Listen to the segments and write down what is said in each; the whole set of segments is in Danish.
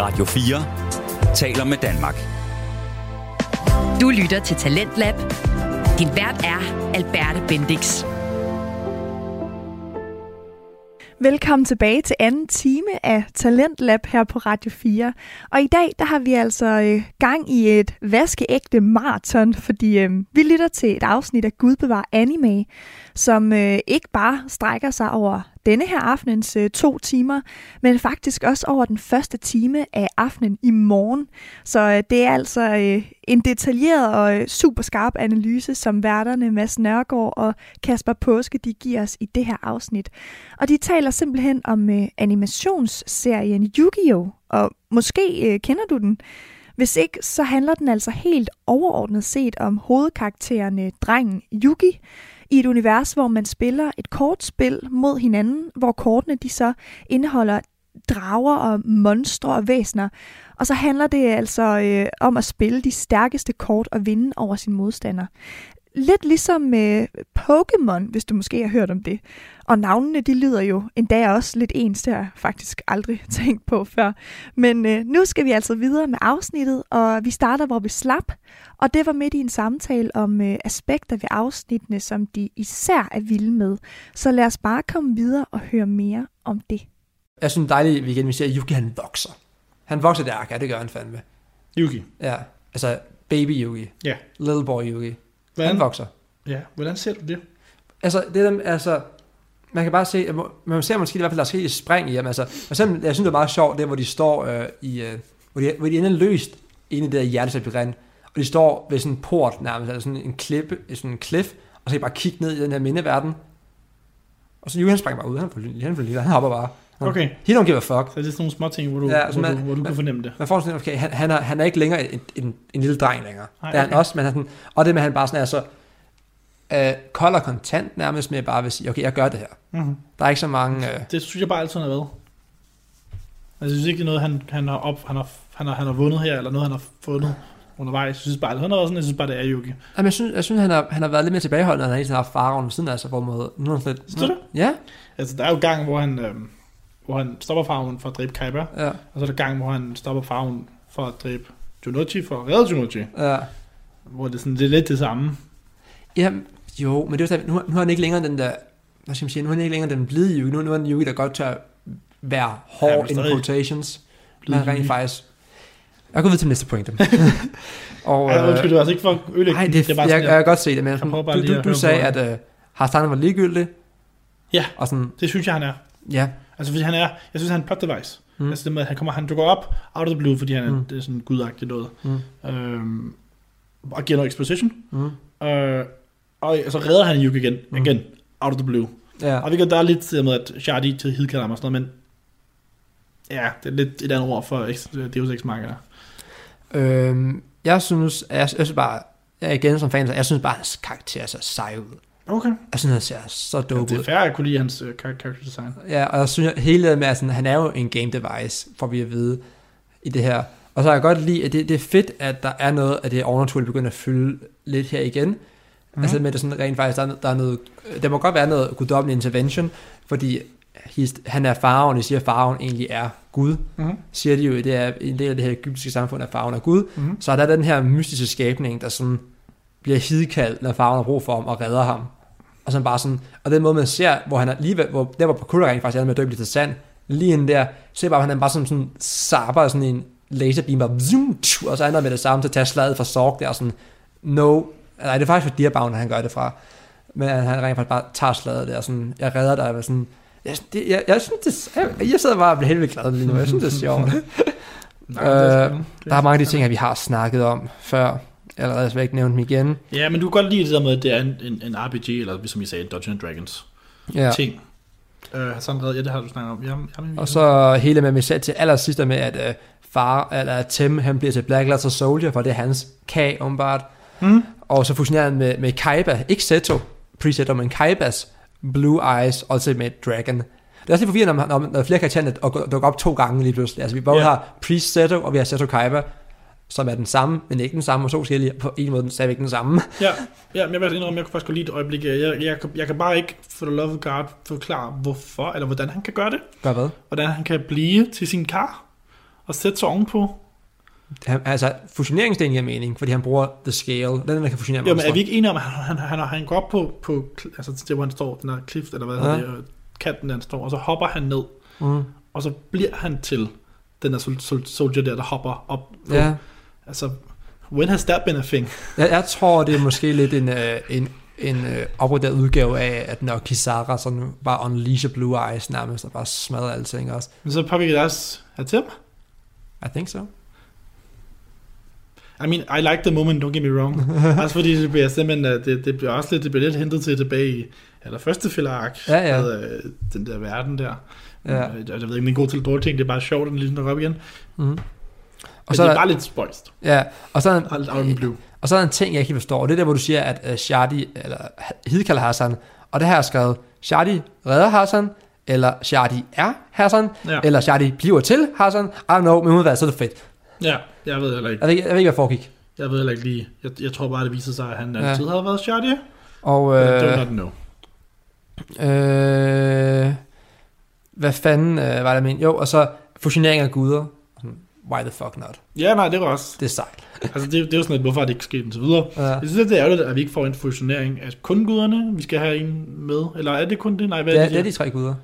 Radio 4 taler med Danmark. Du lytter til Talentlab. Din vært er Alberte Bendix. Velkommen tilbage til anden time af Talentlab her på Radio 4. Og i dag der har vi altså øh, gang i et vaskeægte maraton, fordi øh, vi lytter til et afsnit af Gud bevar anime, som øh, ikke bare strækker sig over denne her aftenens øh, to timer, men faktisk også over den første time af aftenen i morgen. Så øh, det er altså øh, en detaljeret og øh, super skarp analyse, som værterne Mads Nørgaard og Kasper Påske de giver os i det her afsnit. Og de taler simpelthen om øh, animationsserien Yu-Gi-Oh! Og måske øh, kender du den. Hvis ikke, så handler den altså helt overordnet set om hovedkaraktererne øh, drengen Yugi, i et univers, hvor man spiller et kortspil mod hinanden, hvor kortene de så indeholder drager og monstre og væsner. Og så handler det altså øh, om at spille de stærkeste kort og vinde over sin modstander. Lidt ligesom med Pokémon, hvis du måske har hørt om det. Og navnene, de lyder jo endda også lidt ens, det har jeg faktisk aldrig tænkt på før. Men øh, nu skal vi altså videre med afsnittet, og vi starter, hvor vi slap. Og det var midt i en samtale om øh, aspekter ved afsnittene, som de især er vilde med. Så lad os bare komme videre og høre mere om det. Jeg synes det er dejligt, at vi igen ser, at Yuki han vokser. Han vokser der, ja, det gør han fandme. Yuki. Ja, altså baby Yugi. Ja. Little boy Yugi. Hvordan, Han vokser. ja, hvordan ser du det? Altså, det er dem, altså, man kan bare se, man ser måske i hvert fald, der er sket et spring i ham. Altså, for eksempel, jeg synes, det er meget sjovt, det hvor de står øh, i, øh, hvor de, hvor de ender løst inde i det der hjertesabyrint, og de står ved sådan en port nærmest, altså sådan en klippe, sådan en cliff, og så kan de bare kigge ned i den her mindeverden. Og så Yugi, han springer bare ud, han han for lille, han hopper bare. Okay. He don't give a fuck. Så det er sådan nogle små ting, hvor du, Ja, altså, hvor, man- du, hvor du man- kan fornemme det. Man får sådan, okay, han, han, er, han er ikke længere en, en, en lille dreng længere. Nej, det er han også, men han, sådan, og det med, at han bare sådan er så øh, kold og kontant nærmest med bare vil sige, okay, jeg gør det her. Mm-hmm. Der er ikke så mange... Øh, Det synes jeg bare altid, han har været. Altså, jeg synes ikke, det er noget, han, han, har, op, han, har, han, har, han har vundet her, eller noget, han har fundet undervejs. Jeg synes bare, han har sådan, jeg synes bare, det er Yuki. Jamen, jeg synes, jeg synes han, har, han har været lidt mere tilbageholdende, når han hele tiden har haft faraven ved siden af sig, hvor måde, nu er han lidt... Synes du det? Ja, Altså, der er jo gang, hvor han, øhm, hvor han stopper farven for at dræbe Kaiba, ja, og så er der gang, hvor han stopper farven for at dræbe Junochi, for at redde Junochi. ja. Hvor det, er sådan, det er lidt det samme. Jamen, jo, men det er jo nu, nu har han ikke længere den der... Hvad skal man sige? Nu er han ikke længere den blide Yugi. Nu, nu er han Yugi, der godt tør være Ja, hård men in quotations. Men rent faktisk... Jeg går videre til næste pointe. og, Ej, undskyld, det var altså ikke for at ødelægge Nej, det, det er bare jeg, sådan, jeg, jeg kan godt se det, men bare du, du, du sagde, at uh, Hassan var ligegyldig. Ja. Og sådan, det synes jeg, han er. ja. Altså, fordi han er, jeg synes, han er en plot device. Mm. Altså det med, at han, kommer, han dukker op out of the blue, fordi han er, Mm. det er sådan gudagtigt noget. Mm. Øhm, og giver noget exposition. Mm. Øh, og så redder han Yuki igen, Mm. igen, out of the blue. Ja. Og vi kan der er lidt med, at Shardy til hidkalder og sådan noget, men ja, det er lidt et andet ord for ex- Deus Ex Machina. Øhm, jeg synes, jeg, jeg synes bare, jeg er igen som fan, jeg synes bare, at hans karakter ser sej ud. Okay. Jeg synes, han ser så Ja, dope det er ud. fair at kunne lide hans uh, character design. Ja, og jeg synes, at hele det med, at sådan, han er jo en game device, får vi at vide i det her. Og så har jeg godt lide, at det, det er fedt, at der er noget af det overnaturlige begynder at fylde lidt her igen. Mm. Altså med det sådan rent faktisk, der er, der er noget, der må godt være noget guddommelig intervention, fordi he's, han er faraven, de siger, at faraven egentlig er Gud. Mm-hmm. Siger de jo, det er en del af det her egyptiske samfund, at faraven er Gud. Mm-hmm. Så er der den her mystiske skabning, der sådan bliver hidkaldt, når faraven har brug for ham og redder ham. Og sådan bare sådan, og den måde man ser, hvor han er lige hvor der hvor Pakura rent faktisk er med at døbe lidt til sand, lige inden der, ser bare, han er bare sådan, sådan sapper sådan en laserbeam, bare zoom, tju, og så ender med det samme til at tage slaget fra Sorg der, sådan, no, nej, det er faktisk for Dearbound, han gør det fra, men han rent faktisk bare tager slaget der, sådan, jeg redder dig, og sådan, jeg, det, jeg, jeg synes, det, jeg, jeg sidder bare og bliver helt vildt glad lige nu, jeg synes, det er sjovt. Nej, det er Øh. Det Der er mange af de ting, at vi har snakket om før, allerede, så jeg ikke nævne dem igen. Ja, men du kan godt lide det der med, at det er en, en, en RPG, eller som I sagde, en Dungeons and Dragons Ja. ting. Øh, Hassan Red, ja, det har du snakket om. Ja, ja, ja, Og så hele med mig selv til allersidst med, at uh, far, eller at Tim, han bliver til Black Letter Soldier, for det er hans kag, åbenbart. Mm. Og så fusionerer han med, med Kaiba, ikke Seto, Preseto, men Kaibas Blue Eyes Ultimate Dragon. Det er også lidt forvirrende, når, når, når flere karakterer dukker op to gange lige pludselig. Altså vi både yeah. har Priest Seto, og vi har Seto Kaiba, som er den samme, men ikke den samme, og så forskellige, på en måde stadigvæk den samme. Ja, ja men jeg vil indrømme, jeg kunne faktisk godt lide et øjeblik. Jeg, jeg, jeg, jeg kan bare ikke for the love of God forklare, hvorfor, eller hvordan han kan gøre det. Gør hvad? Hvordan han kan blive til sin kar. og sætte sig ovenpå. Han, altså, fusioneringsdelen giver mening, fordi han bruger the scale. Den, der kan fusionere Jo, men er vi ikke enige om, at han, han, han, han går op på, på altså det, hvor han står, den her klift, eller hvad Ja. ja. det, er, kanten, der han står, og så hopper han ned, Mm. og så bliver han til den der sol- sol- soldier der, der hopper op. Ja. Altså, when has that been a thing? Jeg, jeg tror, det er måske lidt en, øh, en, en øh, opgraderet udgave af, at når Kisara sådan bare unleasher Blue Eyes nærmest, og bare smadrer alting også. Men så påvirker det også af Tim. I think so. I mean, I like the moment, don't get me wrong. også fordi det bliver simpelthen, øh, det, det bliver også lidt, det bliver lidt hentet til tilbage i, eller første filler ark, Ja, ja. med øh, den der verden der. Ja. Øh, Jeg, jeg ved ikke, om det er en god til dårlig ting, det er bare sjovt, at den dukker op igen. Mm. Og så det er bare lidt spøjst. ja, og så er, the blue. og så er der en ting, jeg ikke forstår, og det er der, hvor du siger, at uh, Shadi, eller Hidkal Hassan, og det her er skrevet, Shadi redder Hassan, eller Shadi er Hassan, Ja. eller Shadi bliver til Hassan, I don't know, men udvalget, så er det fedt. ja, jeg ved heller ikke. Jeg ved, jeg ved ikke, hvad foregik. Jeg ved heller ikke lige. Jeg, jeg tror bare, det viser sig, at han Ja. altid havde været Shadi. Og, øh, not know. øh, hvad fanden øh, var det men? Jo, og så fusionering af guder. Why the fuck not? Ja, nej, det var også. Det er sejt. Altså, det, det er jo sådan lidt, hvorfor er det ikke sket og så videre. Ja. Jeg synes, det er ærgerligt, at vi ikke får en fusionering af kun guderne. Vi skal have en med. Eller er det kun det? Nej, hvad Det er det? det er de tre guder.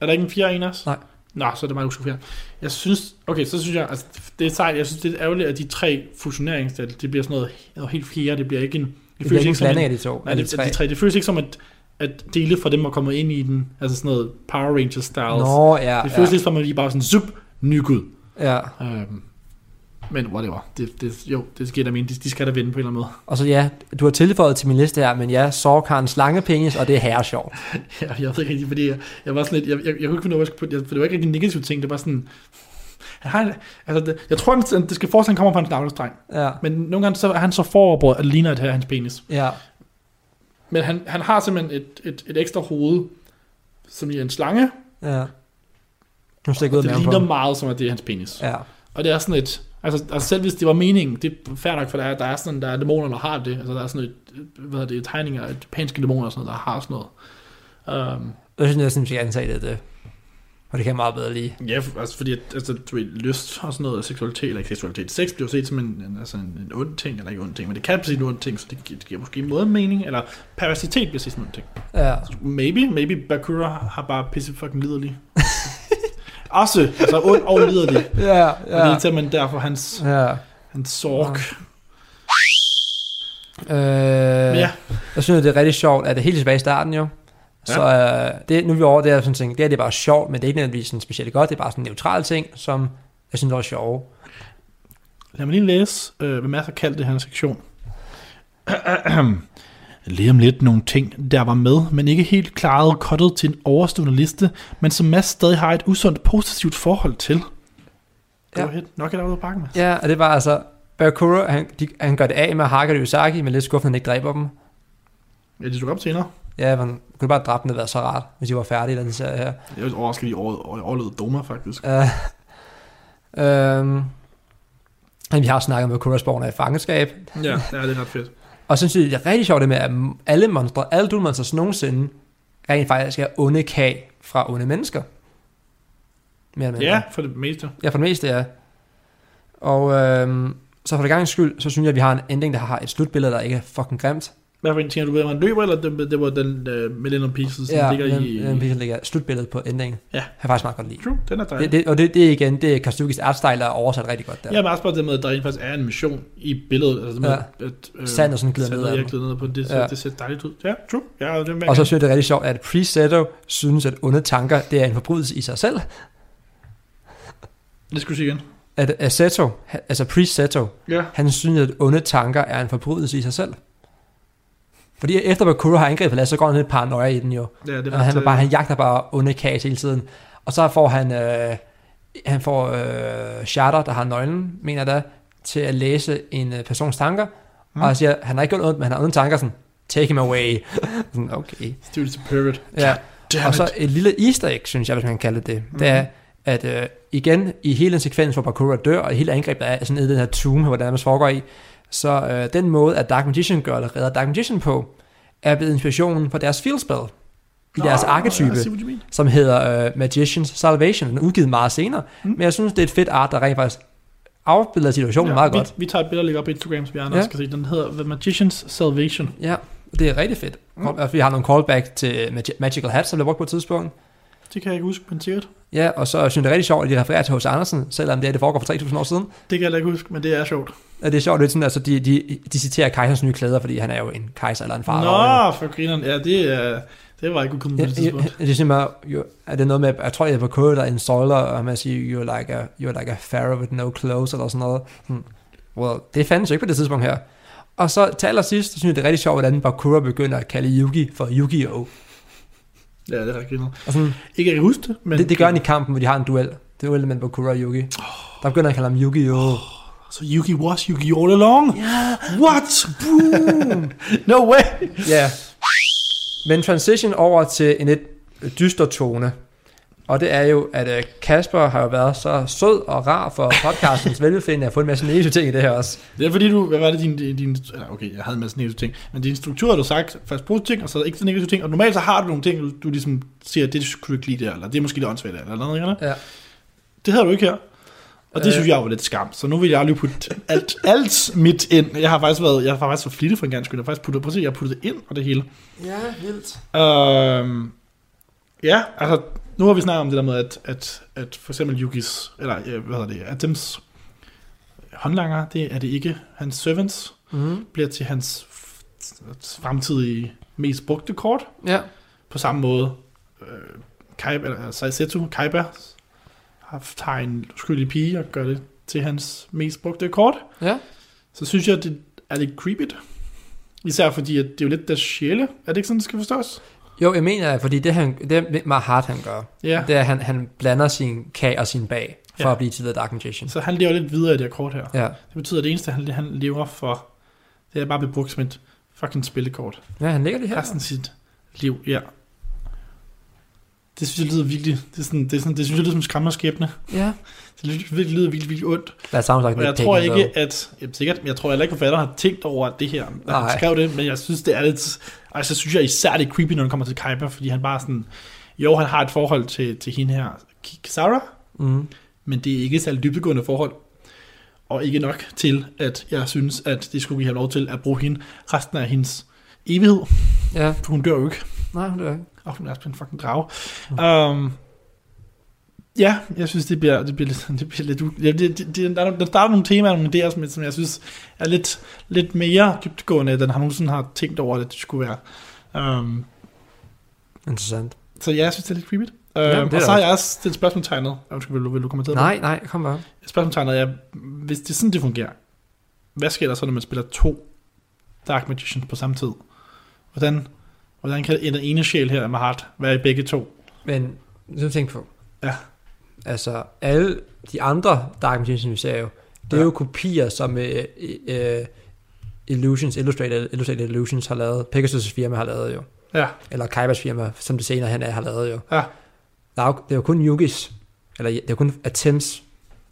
Er der ikke en fjerde en også? Nej. Nå, så er det skal fjerde. Jeg synes, okay, så synes jeg, altså, det er sejt. Jeg synes, det er ærgerligt, at de tre fusioneringsdele, det bliver sådan noget, noget helt fjerde. Det bliver ikke en... Det bliver ikke en som af de to. Nej, af de det, tre. de tre. Det føles ikke som, at, at dele fra dem er kommet ind i den. Altså sådan noget Power Rangers styles. Nå, ja. det føles ja. lidt som, at de bare sådan, zup, ny gud. ja. Øhm, men whatever. Det, det, jo, det sker der mene. De, de skal da vinde på en eller anden måde. Og så ja, du har tilføjet til min liste her, men ja, Sork har en slangepenis, og det er herre sjovt. Jeg, jeg ved ikke rigtig, fordi jeg, jeg var sådan lidt, jeg, jeg, jeg kunne ikke finde jeg jeg, for det var ikke rigtig en negativ ting, det var sådan, han altså det, jeg tror, det, det skal at han kommer fra en navlestreng, Ja. men nogle gange så er han så foroverbrudt, at det ligner, at det er hans penis. Ja. Men han, han har simpelthen et, et, et ekstra hoved, som i en slange, Ja. Nu stikker ud det ligner på. meget som, at det er hans penis. Ja. Og det er sådan et, altså, altså selv hvis det var meningen, det er fair nok, for der er, der er sådan, der er dæmoner, der har det, altså der er sådan et, hvad hedder det, tegninger af japanske dæmoner og sådan noget, der har sådan noget. Um, Jeg synes næsten, vi antage det, det. Og det kan jeg meget bedre lide. Ja, f- altså fordi altså, du ved, lyst og sådan noget, og seksualitet, eller ikke seksualitet, sex bliver set som en, en, altså en, en ond ting, eller ikke ond ting, men det kan blive en ond ting, så det, gi- det giver måske måde mening, eller perversitet bliver set som en ond ting. Ja. Maybe, maybe Bakura har bare pisse fucking liderlig. Også, altså ond og liderlig. Ja, Og det er simpelthen derfor hans, Ja. hans sorg. Øh, Men ja, Jeg synes, det er rigtig sjovt, at det er helt tilbage i starten jo. Ja. Så øh, det, nu er vi over det sådan ting. Det, her, det er bare sjovt, men det er ikke nødvendigvis sådan specielt godt. Det er bare sådan en neutral ting, som jeg synes var sjove. lad mig lige læse, øh, hvad Mads har kaldt det her sektion. Lige om lidt nogle ting, der var med, men ikke helt klaret kottet til en overstående liste, men som Mads stadig har et usundt positivt forhold til. Go Ja. ahead. Nok et af pakken, Mads. Ja, og det var altså... Bakura, han, de, han gør det af med Hakker Yosaki, men lidt skuffende, at han ikke dræber dem. Ja, de dukker op senere. Ja, man kunne bare dræbe dem, det havde været så rart, hvis de var færdige i den serie her. Jeg er overrasket, at de over, over, overlevede Doma, faktisk. Uh, øhm, vi har snakket med Kurasborn i fangenskab, Ja, ja, det er ret fedt. Og så synes jeg, det er rigtig sjovt det med, at alle monstre, alle Doom Monsters nogensinde, rent faktisk er onde kag fra onde mennesker. Mere eller mindre. Ja, for det meste. Ja, for det meste, ja. Og øhm, så for det gang skyld, så synes jeg, at vi har en ending, der har et slutbillede, der ikke er fucking grimt. Hvad for en ting, du ved, man løber, eller det, det var den uh, Millennium Pieces, som Ja, ligger den, i... den, den ligger slutbilledet på endingen. Ja. Jeg har faktisk meget godt lide. True, den er dejlig. Det, det, og det, det er igen, det er Kastugis artstyle, der er oversat rigtig godt der. Ja, men også bare det med, at der rent faktisk er en mission i billedet. Altså det med, Ja. at, øh, Sandet sådan glider ned jeg glider ned på det. Ja. Ja. Det ser dejligt ud. Ja, true. Ja, det er Og så synes jeg, det er rigtig sjovt, at Presetto synes, at onde tanker, det er en forbrydelse i sig selv. Det skulle sige igen. At Aseto, altså Presetto, Ja. han synes, at onde tanker er en forbrydelse i sig selv. Fordi efter Bakura har angrebet Lad, så går han lidt paranoia i den jo. Ja, det er Og han, er bare, han jagter bare onde kags hele tiden. Og så får han, øh, han får øh, Shatter, der har nøglen, mener da, til at læse en øh, persons tanker. Mm. Og han siger, han har ikke gjort ondt, men han har onde tanker, sådan, take him away. sådan, okay. Students pervert. Ja. Og så et lille easter egg, synes jeg, hvis man kan kalde det det, mm. det er, at øh, igen, i hele den sekvens, hvor Bakura dør, og hele angrebet er sådan i den her tomb, hvor det nærmest foregår i, så øh, den måde, at Dark Magician gør, eller redder Dark Magician på, er blevet inspirationen for deres field spell. i deres Nå, arketype, mener. som hedder uh, Magician's Salvation. Den er udgivet meget senere, mm. men jeg synes, det er et fedt art, der rent faktisk afbilder situationen ja, meget vi, godt. Vi tager et billede og lægger op på Instagram, så vi andre Ja. skal se. Den hedder The Magician's Salvation. Ja, det er rigtig fedt. Mm. Vi har nogle callback til Magi- Magical Hat, som blev brugt på et tidspunkt. Det kan jeg ikke huske, men sikkert. Ja, og så synes jeg, det er rigtig sjovt, at de refererer til H.C. Andersen, selvom det er, det foregår for 3.000 år siden. Det kan jeg ikke huske, men det er sjovt. Ja, det er sjovt, det er sådan, altså, de, de, de citerer kejserens nye klæder, fordi han er jo en kejser eller en far. Nå, for grineren. Ja, det, er, det var ikke kommet på det tidspunkt. det er simpelthen, jo, er det noget med, jeg tror, jeg var kodet der en soiler, og man siger, you're like a, you're like a pharaoh with no clothes, eller sådan noget. Hmm. Well, det fandtes jo ikke på det tidspunkt her. Og så til allersidst, så synes jeg, det er rigtig sjovt, hvordan Bakura begynder at kalde Yugi for Yu-Gi-Oh! Ja, det er rigtig grineren. Og sådan, Ikke, jeg kan huske det, men... det, det gør han i kampen, hvor de har en duel. Duel mellem Bakura og Yugi. Der begynder han at kalde ham Yu-Gi-Oh! Så Yugi was Yugi all along? Yeah. What? Boom! no way! Ja. Men transition over til en lidt dyster tone. Og det er jo, at øh, Kasper har jo været så sød og rar for podcastens velbefindende at få en masse negative ting i det her også. Det er fordi du, hvad var det din, din, okay, jeg havde en masse negative ting, men din struktur har du sagt først positive ting, og så ikke så negative ting, og normalt så har du nogle ting, du, du ligesom siger, det skulle du ikke lide der, eller det er måske lidt åndssvagt, eller noget, eller. Ja. Det havde du ikke her. Og det Øh. synes jeg var lidt skam. Så nu vil jeg lige putte alt, alt mit ind. Jeg har faktisk været, jeg har faktisk været flittig for en gang skyld. Jeg har faktisk puttet, prøv at se, jeg har puttet det ind og det hele. Ja, vildt. Øhm, ja, altså, nu har vi snakket om det der med, at, at, at for eksempel Yugis, eller øh, hvad hedder det, Atoms håndlanger, det er det ikke. Hans servants Mm. bliver til hans fremtidige mest brugte kort. Ja. På samme måde, øh, Kaiba, eller Saizetsu, Kaiba, har tager en uskyldig pige og gør det til hans mest brugte kort. Ja. Så synes jeg, det er lidt creepy. Især fordi, at det er jo lidt deres sjæle. Er det ikke sådan, det skal forstås? Jo, jeg mener, fordi det, han, det Mahat han gør, Ja. det er, at han, han blander sin kag og sin bag, for Ja. at blive til The Dark Magician. Så han lever lidt videre i det her kort her. Ja. Det betyder, at det eneste, han, han lever for, det er bare at blive brugt som et fucking spillekort. ja, han ligger det her. Resten af sit liv, ja. Det synes jeg lyder virkelig, det, er sådan, det, er sådan, det synes jeg lyder som en skræmmende skæbne. Ja. Det lyder virkelig, lyder virkelig, virkelig ondt. That sounds like Og jeg tror ikke, though. at, jamen sikkert, men jeg tror heller ikke, at forfatteren har tænkt over det her, da Nej. han skrev det, men jeg synes, det er lidt, altså synes jeg især det er creepy, når det kommer til Kaiba, fordi han bare sådan, jo, han har et forhold til, til hende her, Kisara, Mm. men det er ikke et særligt dybdegående forhold, og ikke nok til, at jeg synes, at det skulle vi have lov til at bruge hende resten af hendes evighed, Ja. for hun dør jo ikke. Nej, det er ikke. Og hun er også en fucking drage. Um, ja, jeg synes, det bliver, det bliver lidt... Det bliver lidt ja, det, det, det, der, er- der starter nogle temaer, nogle idéer, som, som jeg synes er lidt, lidt mere dybtgående, end han nogensinde har tænkt over, at det skulle være. Um, Interessant. så ja, jeg synes, det er lidt creepy. Um, det er og det så har jeg også stillet spørgsmålstegnet. Undskyld, vil du, vil du kommentere Nej, nej, kom bare. det? Spørgsmålstegnet er, hvis det er sådan, det fungerer, hvad sker der så, når man spiller to Dark Magicians på samme tid? Hvordan, hvordan kan den ene sjæl her med Hart være i begge to? Men, så tænk på. Ja. Altså, alle de andre Dark Magicians, vi ser jo, det er Ja. jo kopier, som øh, øh, Illusions, Illustrated, Illustrated Illusions har lavet. Pegasus' firma har lavet jo. Ja, Eller Kaibas firma, som det senere hen er, har lavet jo. ja. Der er jo, det er jo kun Yugis, eller det er jo kun Attempts,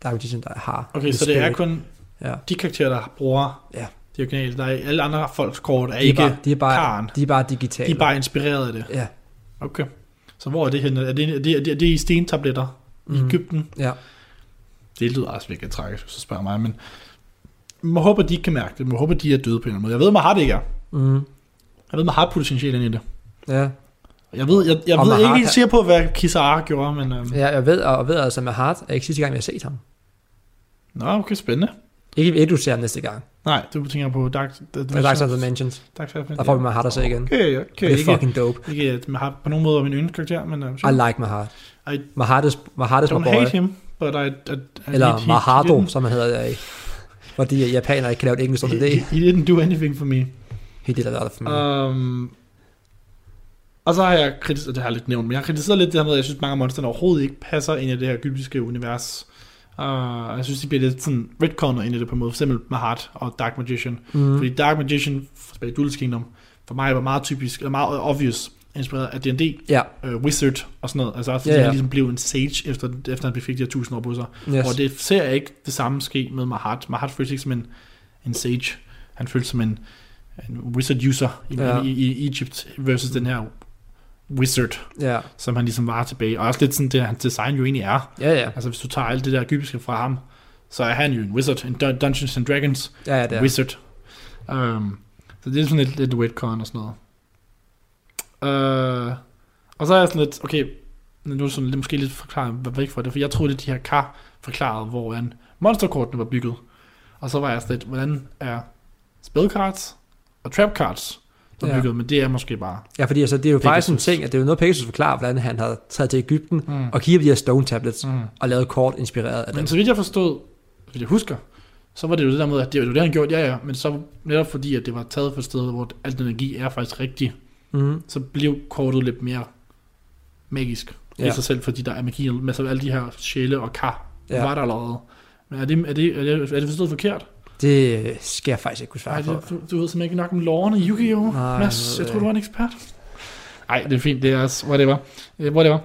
Dark Magician, der har. Okay, så det er Spirit. kun Ja. de karakterer, der bruger Ja. Originale. Der er alle andre folks kort er De er, ikke bare, de, er bare, Karen. de er bare digitale. De er bare inspireret af det. Ja. Okay. Så hvor er det henne? Er det, er det, er det, er det i stentabletter mm. i. Ægypten? Ja. Det lyder også virkelig tragisk, hvis du spørger mig, men man håber, de ikke kan mærke det. Man håber, de er døde på en eller anden måde. Jeg ved, man har det ikke er. Mm. Jeg ved, man har potentiale ind i det. Ja. Jeg ved, jeg, jeg Og ved ikke helt sikker på, hvad Kisara gjorde, men... Øhm, ja, jeg ved, og ved altså med Hart, er ikke sidste gang, vi har set ham. Nå, okay, spændende. Ikke, ikke du ser ham næste gang. Nej, du tænker på Dark... Det er Dark Side Dimensions. Dark Side Der får vi med Hart at se igen. Okay, okay. Og det er ikke, fucking dope. ikke, at man har på nogen måde min yndlingskarakter, men... Uh, I like Mahat. I Mahat is, Mahat is my don't boy. hate him, but I... I, I Eller Mahado, didn't- som han hedder der i. Fordi japanere ikke kan lave et engelsk ord til He, det. he didn't do anything for me. He did a lot for me. Um, og så har jeg kritiseret, det har jeg lidt nævnt, men jeg har kritiseret lidt det her med, at jeg synes, mange af monsterne overhovedet ikke passer ind i det her egyptiske univers. Uh, jeg synes, de bliver lidt sådan retconnet ind i det på en måde, for eksempel med Heart og Dark Magician. Mm. Fordi Dark Magician, for spille Duelist Kingdom, for mig var meget typisk, eller meget obvious, inspireret af D&D, Ja, uh, Wizard og sådan noget. Altså fordi Ja, ja, han ligesom blev en sage, efter, efter han fik de her tusind år på sig. yes. Og det ser jeg ikke det samme ske med Mahat. Mahat føles ikke som en, en sage. Han føles som en, en wizard user i, ja. i, i Egypt versus den her wizard, Ja, som han ligesom var tilbage. Og også lidt sådan, det hans design jo egentlig er. ja, ja. Altså hvis du tager alt det der egyptiske fra ham, så er han jo en wizard, en Dun- Dungeons and Dragons Ja, ja, det er. wizard. Um, så det er sådan lidt, lidt retcon og sådan noget. Uh, og så er jeg sådan lidt, okay, nu er det sådan lidt, måske lidt forklaret væk fra det, for jeg troede, at de her kar forklarede, hvor en monsterkortene var bygget. Og så var jeg sådan lidt, hvordan er spellcards og trap cards der er Ja. bygget, men det er måske bare... Ja, fordi altså, det er jo faktisk en Pegasus. ting, at det er jo noget, Pegasus forklarer, hvordan han havde taget til Ægypten Mm. og kigget på de her stone tablets Mm. og lavet kort inspireret af dem. Men så vidt jeg forstod, vidt jeg husker, så var det jo det der med, at det var det, han gjorde, ja ja, men så netop fordi, at det var taget fra et sted, hvor alt energi er faktisk rigtig, Mm. så blev kortet lidt mere magisk ja. i sig selv, fordi der er magi med så alle de her sjæle og kar. Ja. var der allerede. Men er det, er det, er det, er det forstået forkert? Det skal jeg faktisk ikke kunne svare på. det, du, du ved simpelthen ikke nok om loven i Yu-Gi-Oh! Nej, Mads, jeg jeg tror, du var en ekspert. Nej, det er fint, det er også, whatever. Whatever.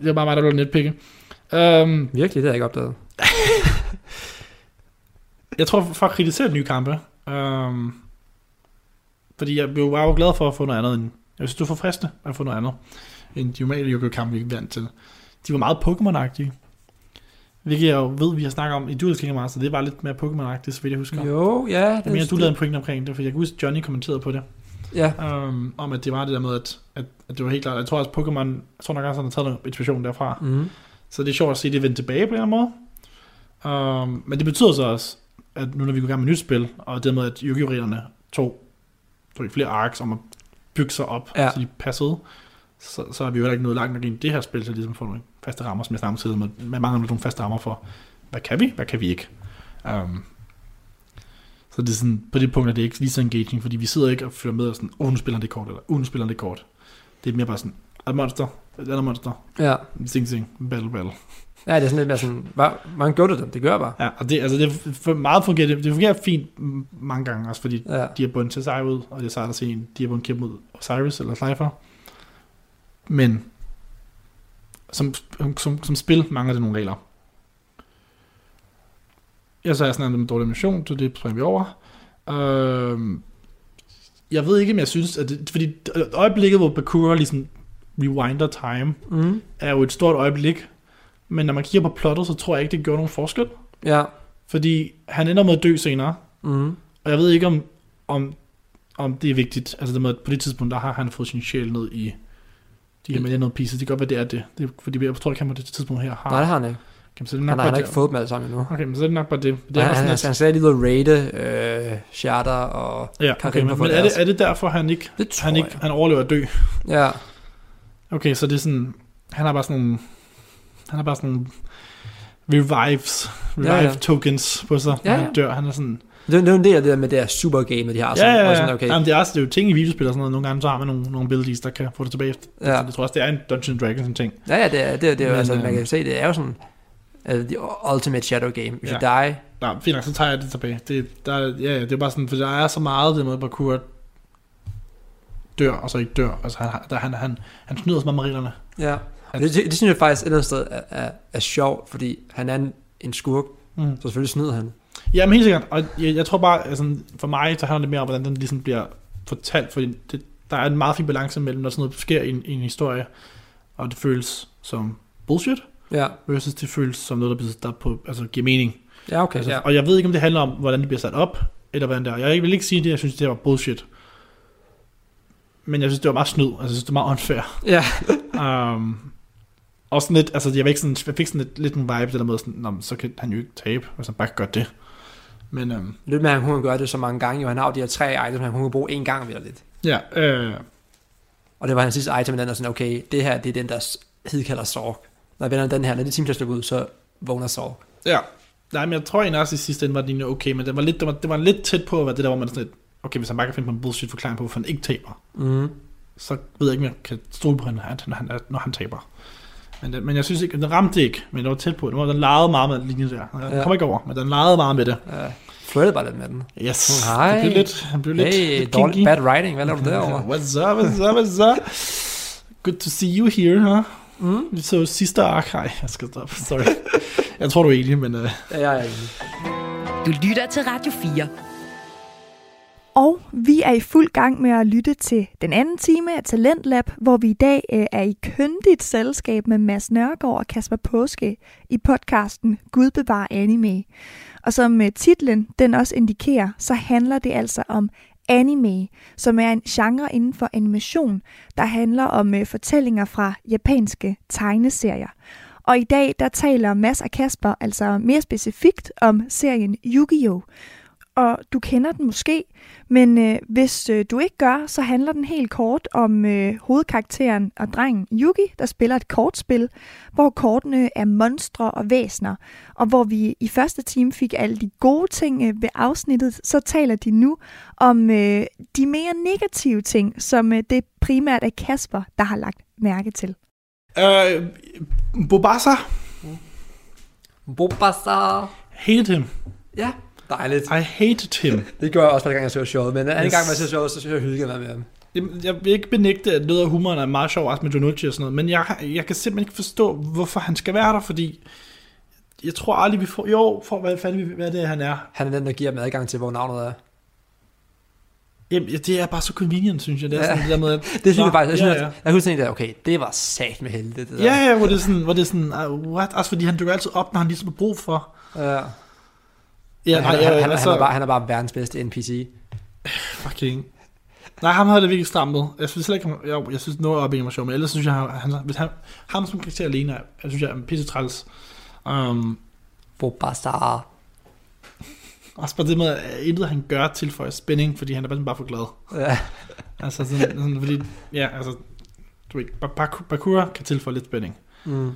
Det er bare mig, der vil netpikke. Um, Virkelig, det har jeg ikke opdaget. Jeg tror, for at kritisere de nye kampe, øhm, fordi jeg blev- var jo glad for at få noget andet end, jeg synes, det var forfriskende at få noget andet, end de normale Yu-Gi-Oh! kampe, vi er vant til. De var meget Pokémon-agtige. Hvilket jeg jo ved, vi har snakket om i Duel King Master, det var lidt mere Pokémon-agtigt, så vidt jeg husker. Jo, ja. Jeg mener, du lavede en pointe omkring det, for jeg kan huske, Johnny kommenterede på det, Ja, um, om at det var det der med, at, at, at det var helt klart, jeg tror også Pokémon, jeg tror nok også, han har taget noget inspiration derfra, mm. så det er sjovt at se det vende tilbage på en eller anden måde. Um, men det betyder så også, at nu når vi går i gang med nyt spil, og det med, at Yu-Gi-Oh! tog, tog flere arcs om at bygge sig op, Ja. ja. så de passede, så, så er vi jo heller ikke nået langt nok ind i det her spil, så ligesom får nogle faste rammer, som jeg snakker om med, med mange nogle faste rammer for, hvad kan vi, hvad kan vi ikke. Um, så det er sådan, på det punkt er det ikke lige så engaging, fordi vi sidder ikke og følger med og sådan, oh, nu spiller det kort, eller oh, nu spiller det kort. Det er mere bare sådan, et monster, et andet monster, ja. sing sing, battle battle. Ja, det er sådan lidt mere sådan, hvad, hvordan gjorde det? Det gør bare. Ja, og det, altså det er for meget fungerer, det, det fungerer fint mange gange, også fordi Ja. de har bundet til sig ud, og det er sejt at se en, de har bundet kæmpe mod Osiris eller Cypher. Men som, som, som spil mangler det nogle regler. Jeg så er sådan en dårlig mission, så det springer vi over. Øhm, jeg ved ikke, om jeg synes, at det, fordi øjeblikket, hvor Bakura ligesom rewinder time, Mm. er jo et stort øjeblik, men når man kigger på plottet, så tror jeg ikke, det gør nogen forskel. Ja. Fordi han ender med at dø senere, Mm. og jeg ved ikke, om, om, om det er vigtigt. Altså det med, at på det tidspunkt, der har han fået sin sjæl ned i de her med noget pieces. Det kan godt være, det er det. det er, fordi jeg tror ikke, han på det tidspunkt her har. Nej, det har han ikke. Okay, så er det nok Han har, han har ikke fået dem alle sammen endnu. Okay, men så er det nok bare det. Det er han, han, sådan, han, sagde lige at raide øh, Shatter og at, ja, Karim okay, men, men er, det, er det derfor, han ikke, det han, ikke, jeg. han overlever at dø? Ja, Okay, så det er sådan, han har bare sådan nogle, han har bare sådan nogle revives, revive Ja, ja, ja. ja. tokens på sig, når Ja, han ja. dør. Han er sådan, det, er- det er jo en del af det der med det her super game, de har. ja, Sådan, ja, hvor ja. Sådan, okay, Jamen, det, er også, det er jo ting i videospil og sådan noget. Nogle gange så har man nogle, nogle abilities, der kan få det tilbage. Ja. Ja. Jeg tror også, det er en Dungeons Dragons ting. ja, ja, det er, det er, det er jo, Men, altså, man øhm, kan se, det er jo sådan, uh, the ultimate shadow game. If Ja. you die, Nej, fint nok, så tager jeg det tilbage. Det, der, er- ja, ja, det er bare sådan, for der er så meget det med, at Bakura dør, og så ikke dør. Altså, han, der, han, han, han snyder så meget med reglerne. ja. Og det, det, det, synes jeg faktisk et eller andet sted er, er, er sjovt, fordi han er en, en skurk, Mm. så selvfølgelig snyder han. Ja, men helt sikkert. Og jeg, jeg tror bare, altså, for mig, så handler det mere om, hvordan den ligesom bliver fortalt. Fordi det, der er en meget fin balance mellem, når sådan noget sker i en, i en historie, og det føles som bullshit, Ja, versus det føles som noget, der, bliver, der på, altså, giver mening. ja okay. Altså, ja. Og jeg ved ikke, om det handler om, hvordan det bliver sat op, eller hvordan det er. Jeg vil ikke sige det, jeg synes, det var bullshit. Men jeg synes, det var meget snyd. Altså, jeg synes, det var meget unfair. ja. Um, og sådan lidt, altså jeg, ikke sådan, jeg fik sådan lidt, lidt en vibe, det der med sådan, så kan han jo ikke tabe, hvis han bare gøre det. Men um, Lidt med, at han kunne gøre det så mange gange. Jo, han har jo de her tre items, han kunne bruge en gang ved lidt. ja, øh, Og det var hans sidste item, den er sådan, okay, det her, det er den, der hed kalder Sorg. Når jeg vender den her, når det at ud, så vågner Sorg. ja. Nej, men jeg tror egentlig også i sidste ende var egentlig okay, men det var, lidt, det, var, det var lidt tæt på at være det der, hvor man sådan lidt, okay, hvis han bare kan finde på en bullshit forklaring på, hvorfor han ikke taber, Mm. så ved jeg ikke, om jeg kan stole på ham, når han, når han taber. Men, det, men jeg synes ikke, den ramte ikke, men det var tæt på. Den, var, den legede meget med den linje der. Den ja. kom ikke over, men den legede meget med det. Ja. Flirtede bare lidt med den. Yes. Hej. Det blev lidt, han blev lidt, Hey, lidt dårlig, kinky. bad writing, hvad laver du derovre? What's up, what's up, what's up? Good to see you here, huh? Mm. Vi så sidste ark. Nej, jeg skal stoppe. Sorry. jeg tror, du er enig, men... Uh... Ja, jeg er enig. Du lytter til Radio 4. Og vi er i fuld gang med at lytte til den anden time af Talentlab, hvor vi i dag øh, er i køndigt selskab med Mads Nørgaard og Kasper Påske i podcasten Gud bevar anime. Og som øh, titlen den også indikerer, så handler det altså om anime, som er en genre inden for animation, der handler om øh, fortællinger fra japanske tegneserier. Og i dag der taler Mads og Kasper altså mere specifikt om serien Yu-Gi-Oh! Og du kender den måske, men øh, hvis øh, du ikke gør, så handler den helt kort om øh, hovedkarakteren og drengen Yugi, der spiller et kortspil, hvor kortene er monstre og væsner, og hvor vi i første time fik alle de gode ting øh, ved afsnittet, så taler de nu om øh, de mere negative ting, som øh, det primært er Kasper, der har lagt mærke til. Øh, Bobasa Bobasa. hated him. Ja, dejligt. I hated him. Det gør jeg også, hver gang jeg ser showet, men anden Yes. gang, man ser showet, så synes jeg, jeg hygger med ham. Jeg vil ikke benægte, at noget af humoren er meget sjov, også med Jonucci og sådan noget, men jeg, jeg kan simpelthen ikke forstå, hvorfor han skal være der, fordi jeg tror aldrig, vi får... Jo, for hvad fanden vi- hvad det er, han er. Han er den, der giver dem adgang til, hvor navnet er. Jamen, ja, det er bare så convenient, synes jeg. Det er Ja. sådan det der med, at, Det synes jeg faktisk, jeg synes, ja, ja. at, jeg kunne tænke, okay, det var sat med heldigt. Det der. Ja, ja, hvor det er sådan, hvor det er sådan uh, what? Også fordi han dukker altid op, når han ligesom har brug for. ja. Ja, han, nej, han, ja, han, altså, han, er bare, han er bare verdens bedste NPC. fucking... Nej, ham havde det virkelig strammet. Jeg synes heller ikke, jeg, jeg synes noget op i var sjov, men ellers synes jeg, han, hvis han, ham som karakter alene, jeg synes jeg er pisse træls. Um, Bobasa. også bare det med, at intet han gør tilføjer spænding, fordi han er bare, bare for glad. Ja. Altså sådan, sådan fordi, ja, altså, du ved, Baku- Bakura kan tilføje lidt spænding. Mm.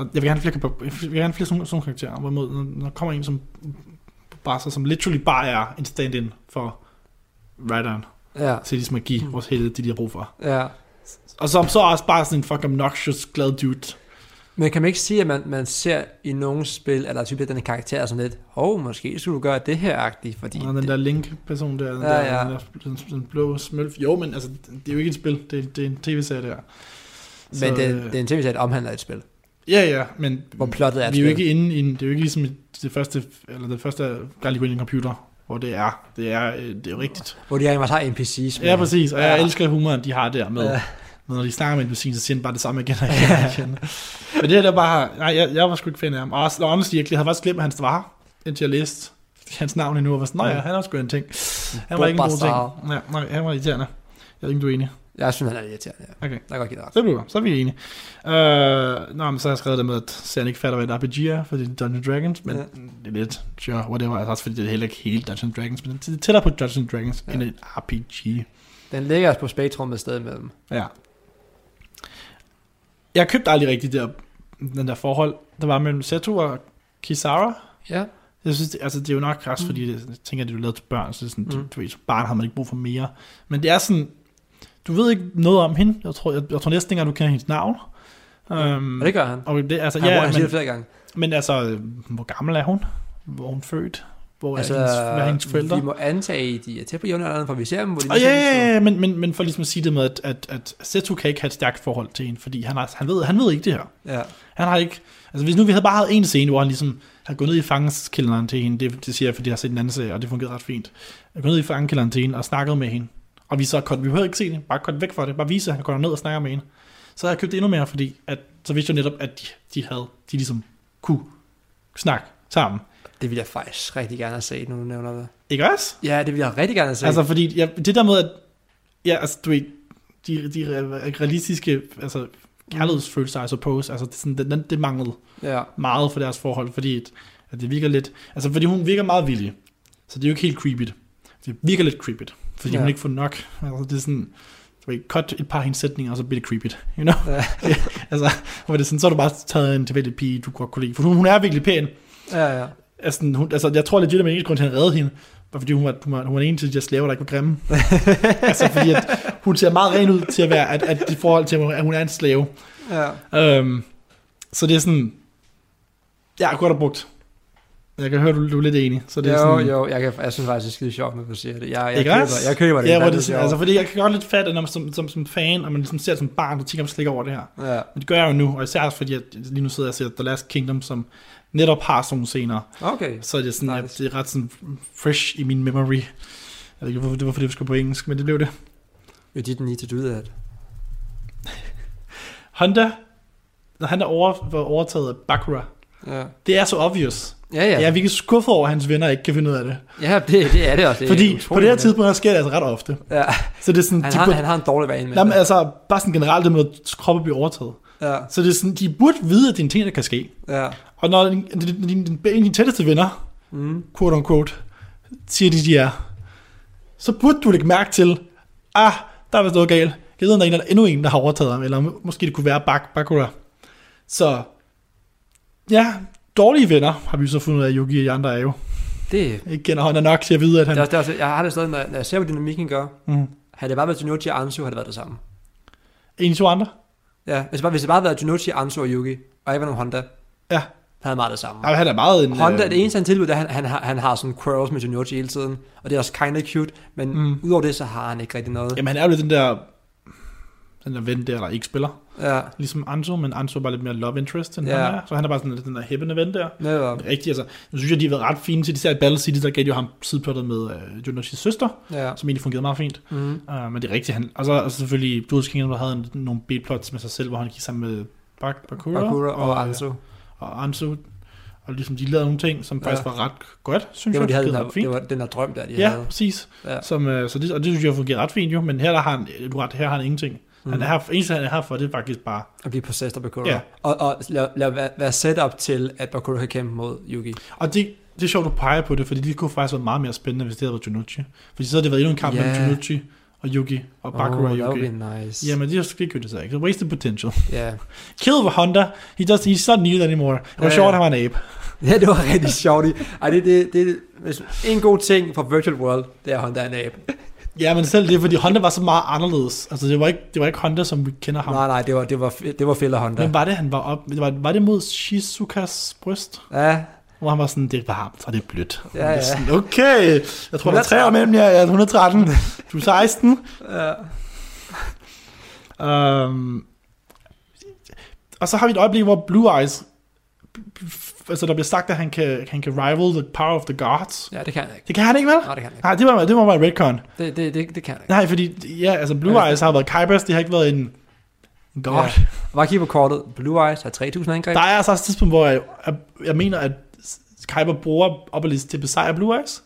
Og jeg vil gerne flere, jeg vil gerne flere sådan, sådan karakterer, hvorimod når, når der kommer en som bare som literally bare er en stand-in for writeren, Ja. til ligesom at give vores hele det, de har brug for. ja. Og som så også bare sådan en fucking obnoxious, glad dude. Men kan man ikke sige, at man, man ser i nogle spil, at der er typisk den karakter sådan lidt, hov, oh, måske skulle du gøre det her agtigt, fordi... Og den der Link-person der, den, Ja, der, ja. den, der den, den blå smølf. Jo, men altså, det er jo ikke et spil, det er, det er en tv-serie der. men det, øh, det er en tv-serie, der omhandler et spil, Ja, ja, men hvor plottet er vi er jo ikke inde i en, det er jo ikke ligesom det første, eller det første gang, går ind i en computer, hvor det er, det er, øh, det er jo rigtigt. Hvor de faktisk har NPC's med. Ja, præcis, og jeg Ja. elsker humoren, de har der med, Ja. når de snakker med en så siger de bare det samme igen og igen. Og igen. Men det her der bare, nej, jeg, jeg var sgu ikke fan af ham. Og og honestly, jeg havde faktisk glemt, at han var indtil jeg læste hans navn endnu, og var sådan, nej, ja, han er sgu en ting. Han var ikke en god ting. Ja, nej, han var irriterende. Jeg ved ikke, du er enig. Jeg synes, han er irriterende. Ja. Okay. Jeg kan godt give dig ret. Så bliver så er vi enige. Øh, nå, men så har jeg skrevet det med, at serien ikke fatter, hvad et RPG er, fordi det er Dungeons Dragons, men Ja. det er lidt, sure, whatever, altså også fordi det er heller ikke helt Dungeons Dragons, men det er tættere på Dungeons Dragons Ja. end et RPG. Den ligger også på spektrum et sted imellem. Ja. Jeg købte aldrig rigtig der, den der forhold, der var mellem Seto og Kisara. Ja. Jeg synes, det, altså, det er jo nok også, fordi det, jeg tænker, at det er lavet til børn, så det er sådan, Mm. mm. du, du ved, som barn har man ikke brug for mere. Men det er sådan, du ved ikke noget om hende. Jeg tror, jeg, jeg tror næsten ikke, at du kender hendes navn. Um, Og det gør han. og det, altså, Han, ja, ja, han siger men, det flere gange. men altså, hvor gammel er hun? Hvor er hun født? Hvor er, Altså, hendes, hvad er hendes forældre? vi må antage, at de er tæt på jævnaldrende, for vi ser dem, hvor de Og ja, ja, ja, men, men, men for ligesom at sige det med, at, at, at Seto kan ikke have et stærkt forhold til hende, fordi han, har, han, ved, han ved ikke det her. Ja. Han har ikke... Altså hvis nu vi havde bare haft en scene, hvor han ligesom havde gået ned i fangeskælderen til hende, det, det siger jeg, fordi jeg har set en anden serie, og det fungerede ret fint. Jeg gået ned i fangeskælderen til hende og snakket med hende. Og vi så kon, vi behøver ikke se det, bare kort væk fra det, bare vise, at han går ned og snakker med hende. Så havde jeg købt endnu mere, fordi at, så vidste jeg netop, at de, de havde, de ligesom kunne snakke sammen. Det vil jeg faktisk rigtig gerne have set, nu du nævner det. Ikke også? Ja, det vil jeg rigtig gerne have set. Altså fordi, ja, det der med, at, ja, altså du ved, de, de realistiske, altså kærlighedsfølelser, I suppose, altså det, sådan, det, det manglede ja. meget for deres forhold, fordi at, at det virker lidt, altså fordi hun virker meget villig, så det er jo ikke helt creepy. Det virker lidt creepy, fordi Ja. hun ikke får nok, altså det er sådan, du ved, cut et par hendes sætninger, og så bliver det creepy, you know? Ja. altså, hvor det er sådan, så har du bare taget en tilfældig pige, du godt kunne lide, for hun, hun er virkelig pæn, ja, ja. altså, hun, altså jeg tror legit, at man ikke grund til at redde hende, bare fordi hun var, hun var, hun var en af de slaver, der ikke var grimme. altså fordi at hun ser meget ren ud til at være, at, at i forhold til, at hun er en slave. ja. Um, så det er sådan, ja, jeg kunne godt have brugt. Jeg kan høre, du, du er lidt enig. Så det er jo, sådan, jo, jeg, kan, jeg synes faktisk, det er skide sjovt, når du siger det. Jeg, jeg, Ikke køber, også? jeg køber det. Ja, Det er hvor det, er sjovt. altså, fordi jeg kan godt lidt fatte, når man som, som, som fan, og man ligesom ser det som barn, så tænker man slet ikke over det her. Ja, Men det gør jeg jo nu, og især fordi, at lige nu sidder jeg og ser The Last Kingdom, som netop har sådan nogle scener. okay. Så er det sådan, Nice. at det er ret sådan fresh i min memory. Jeg ved ikke, hvorfor det var, fordi vi skulle på engelsk, men det blev det. You didn't need to do that. Honda, når han er over, var overtaget af Bakura, Ja, det er så obvious. ja. ja. Ja. Jeg er virkelig skuffet over, at hans venner ikke kan finde ud af det. ja det, det er det også. Det Fordi på det her tidspunkt sker det altså ret ofte. Ja, Så det er sådan, han de har, burde, han har en dårlig vane med Jamen, altså, bare sådan generelt det med, at kroppen bliver overtaget. Ja, Så det er sådan, de burde vide, at det er en ting, der kan ske. ja. Og når din, din, din, din, tætteste venner, Mm. quote unquote, siger de, de er, så burde du lægge mærke til, ah, der er vist noget galt. Jeg ved, om der er en, endnu en, der har overtaget ham, eller måske det kunne være Bak Bakura. Så, ja, dårlige venner, har vi så fundet ud af, Yugi og de andre er jo. Det, Ikke kender Honda nok til at vide, at han... det, er også, det er også, jeg har det stadig, når, når jeg ser, hvad dynamikken gør. Mm. Havde det bare været Junochi og Ansu, havde det været det samme. En, to andre? Ja, hvis det bare, hvis det bare havde været Junochi, Ansu og Yugi, og ikke var nogen Honda, Ja. havde meget det samme. Ja, han er meget en... Honda, øh, det eneste han tilbyder, det er, han, han, har, han har sådan quarrels med Junochi hele tiden, og det er også kinda cute, men mm. udover det, så har han ikke rigtig noget. Jamen, han er jo lidt den der... Den der ven der, der ikke spiller. Ja, Ligesom Anso, men Anso er bare lidt mere love interest, end Ja. han er. Så han er bare sådan lidt den der hæppende ven der. netop. Rigtigt, altså. Nu synes jeg, de har været ret fine til, især i Battle City, der gav de jo ham sideplottet med uh, Junoshis søster, Ja. som egentlig fungerede meget fint. Mm. Uh, men det er rigtigt, han, og så og så selvfølgelig Duels Kingdom, der havde en, nogle B-plots med sig selv, hvor han gik sammen med Bak, Bakura, Bakura og og, Ansu. og Anso, og ligesom de lavede nogle ting, som Ja. faktisk var ret godt, synes Det var, jeg. de havde den var der, fint. det var den der drøm der, de Ja, havde. præcis. Ja. Som, øh, så det, og det synes jeg fungerer ret fint jo, men her der har han, du ret, her har han ingenting. Mm. Han er her, eneste han er her for, det er faktisk bare, At blive possessed af Bakura. Ja. Og, og lad, lad være, være set op til, at Bakura kan kæmpe mod Yugi. og det, det er sjovt, du peger på det, fordi det kunne faktisk være meget mere spændende, hvis det havde været Junucci. Fordi så havde det været endnu en kamp Ja. mellem Junucci og Yugi, og Bakura oh, og that would Yugi. be nice. Jamen, det, er- det det så ikke. Wasted potential. Ja. Kill for Honda. He does, he's not needed anymore. Det var Ja, sjovt, han var en ape. ja, det var rigtig sjovt. Ej, det, det, det, en god ting for Virtual World, det er Honda en abe. Ja, men selv det, fordi Honda var så meget anderledes. Altså, det var ikke, det var ikke Honda, som vi kender ham. Nej, nej, det var, det var, det var og Honda. Men var det, han var op? Var, var det mod Shizukas bryst? Ja, Hvor han var sådan, det er varmt, og det er blødt. Ja, ja. Sådan, okay, jeg tror, der er tre år mellem jer. Jeg er 113. Du er 16. ja. Um, og så har vi et øjeblik, hvor Blue Eyes, altså der bliver sagt, at han kan, han kan rival the power of the gods. ja, det kan jeg ikke. Det kan han ikke, vel? Nej, det kan jeg ikke. Nej, det var, det var bare. Det, det, det, det kan jeg ikke. Nej, fordi, ja, altså Blue Ja. Eyes har været Kybers, det har ikke været en, en god. Ja. Bare kigge på kortet. Blue Eyes har 3000 angreb. Der er altså også et tidspunkt, hvor jeg, jeg, jeg mener, at Kyber bruger Obelisk til at besejre Blue Eyes.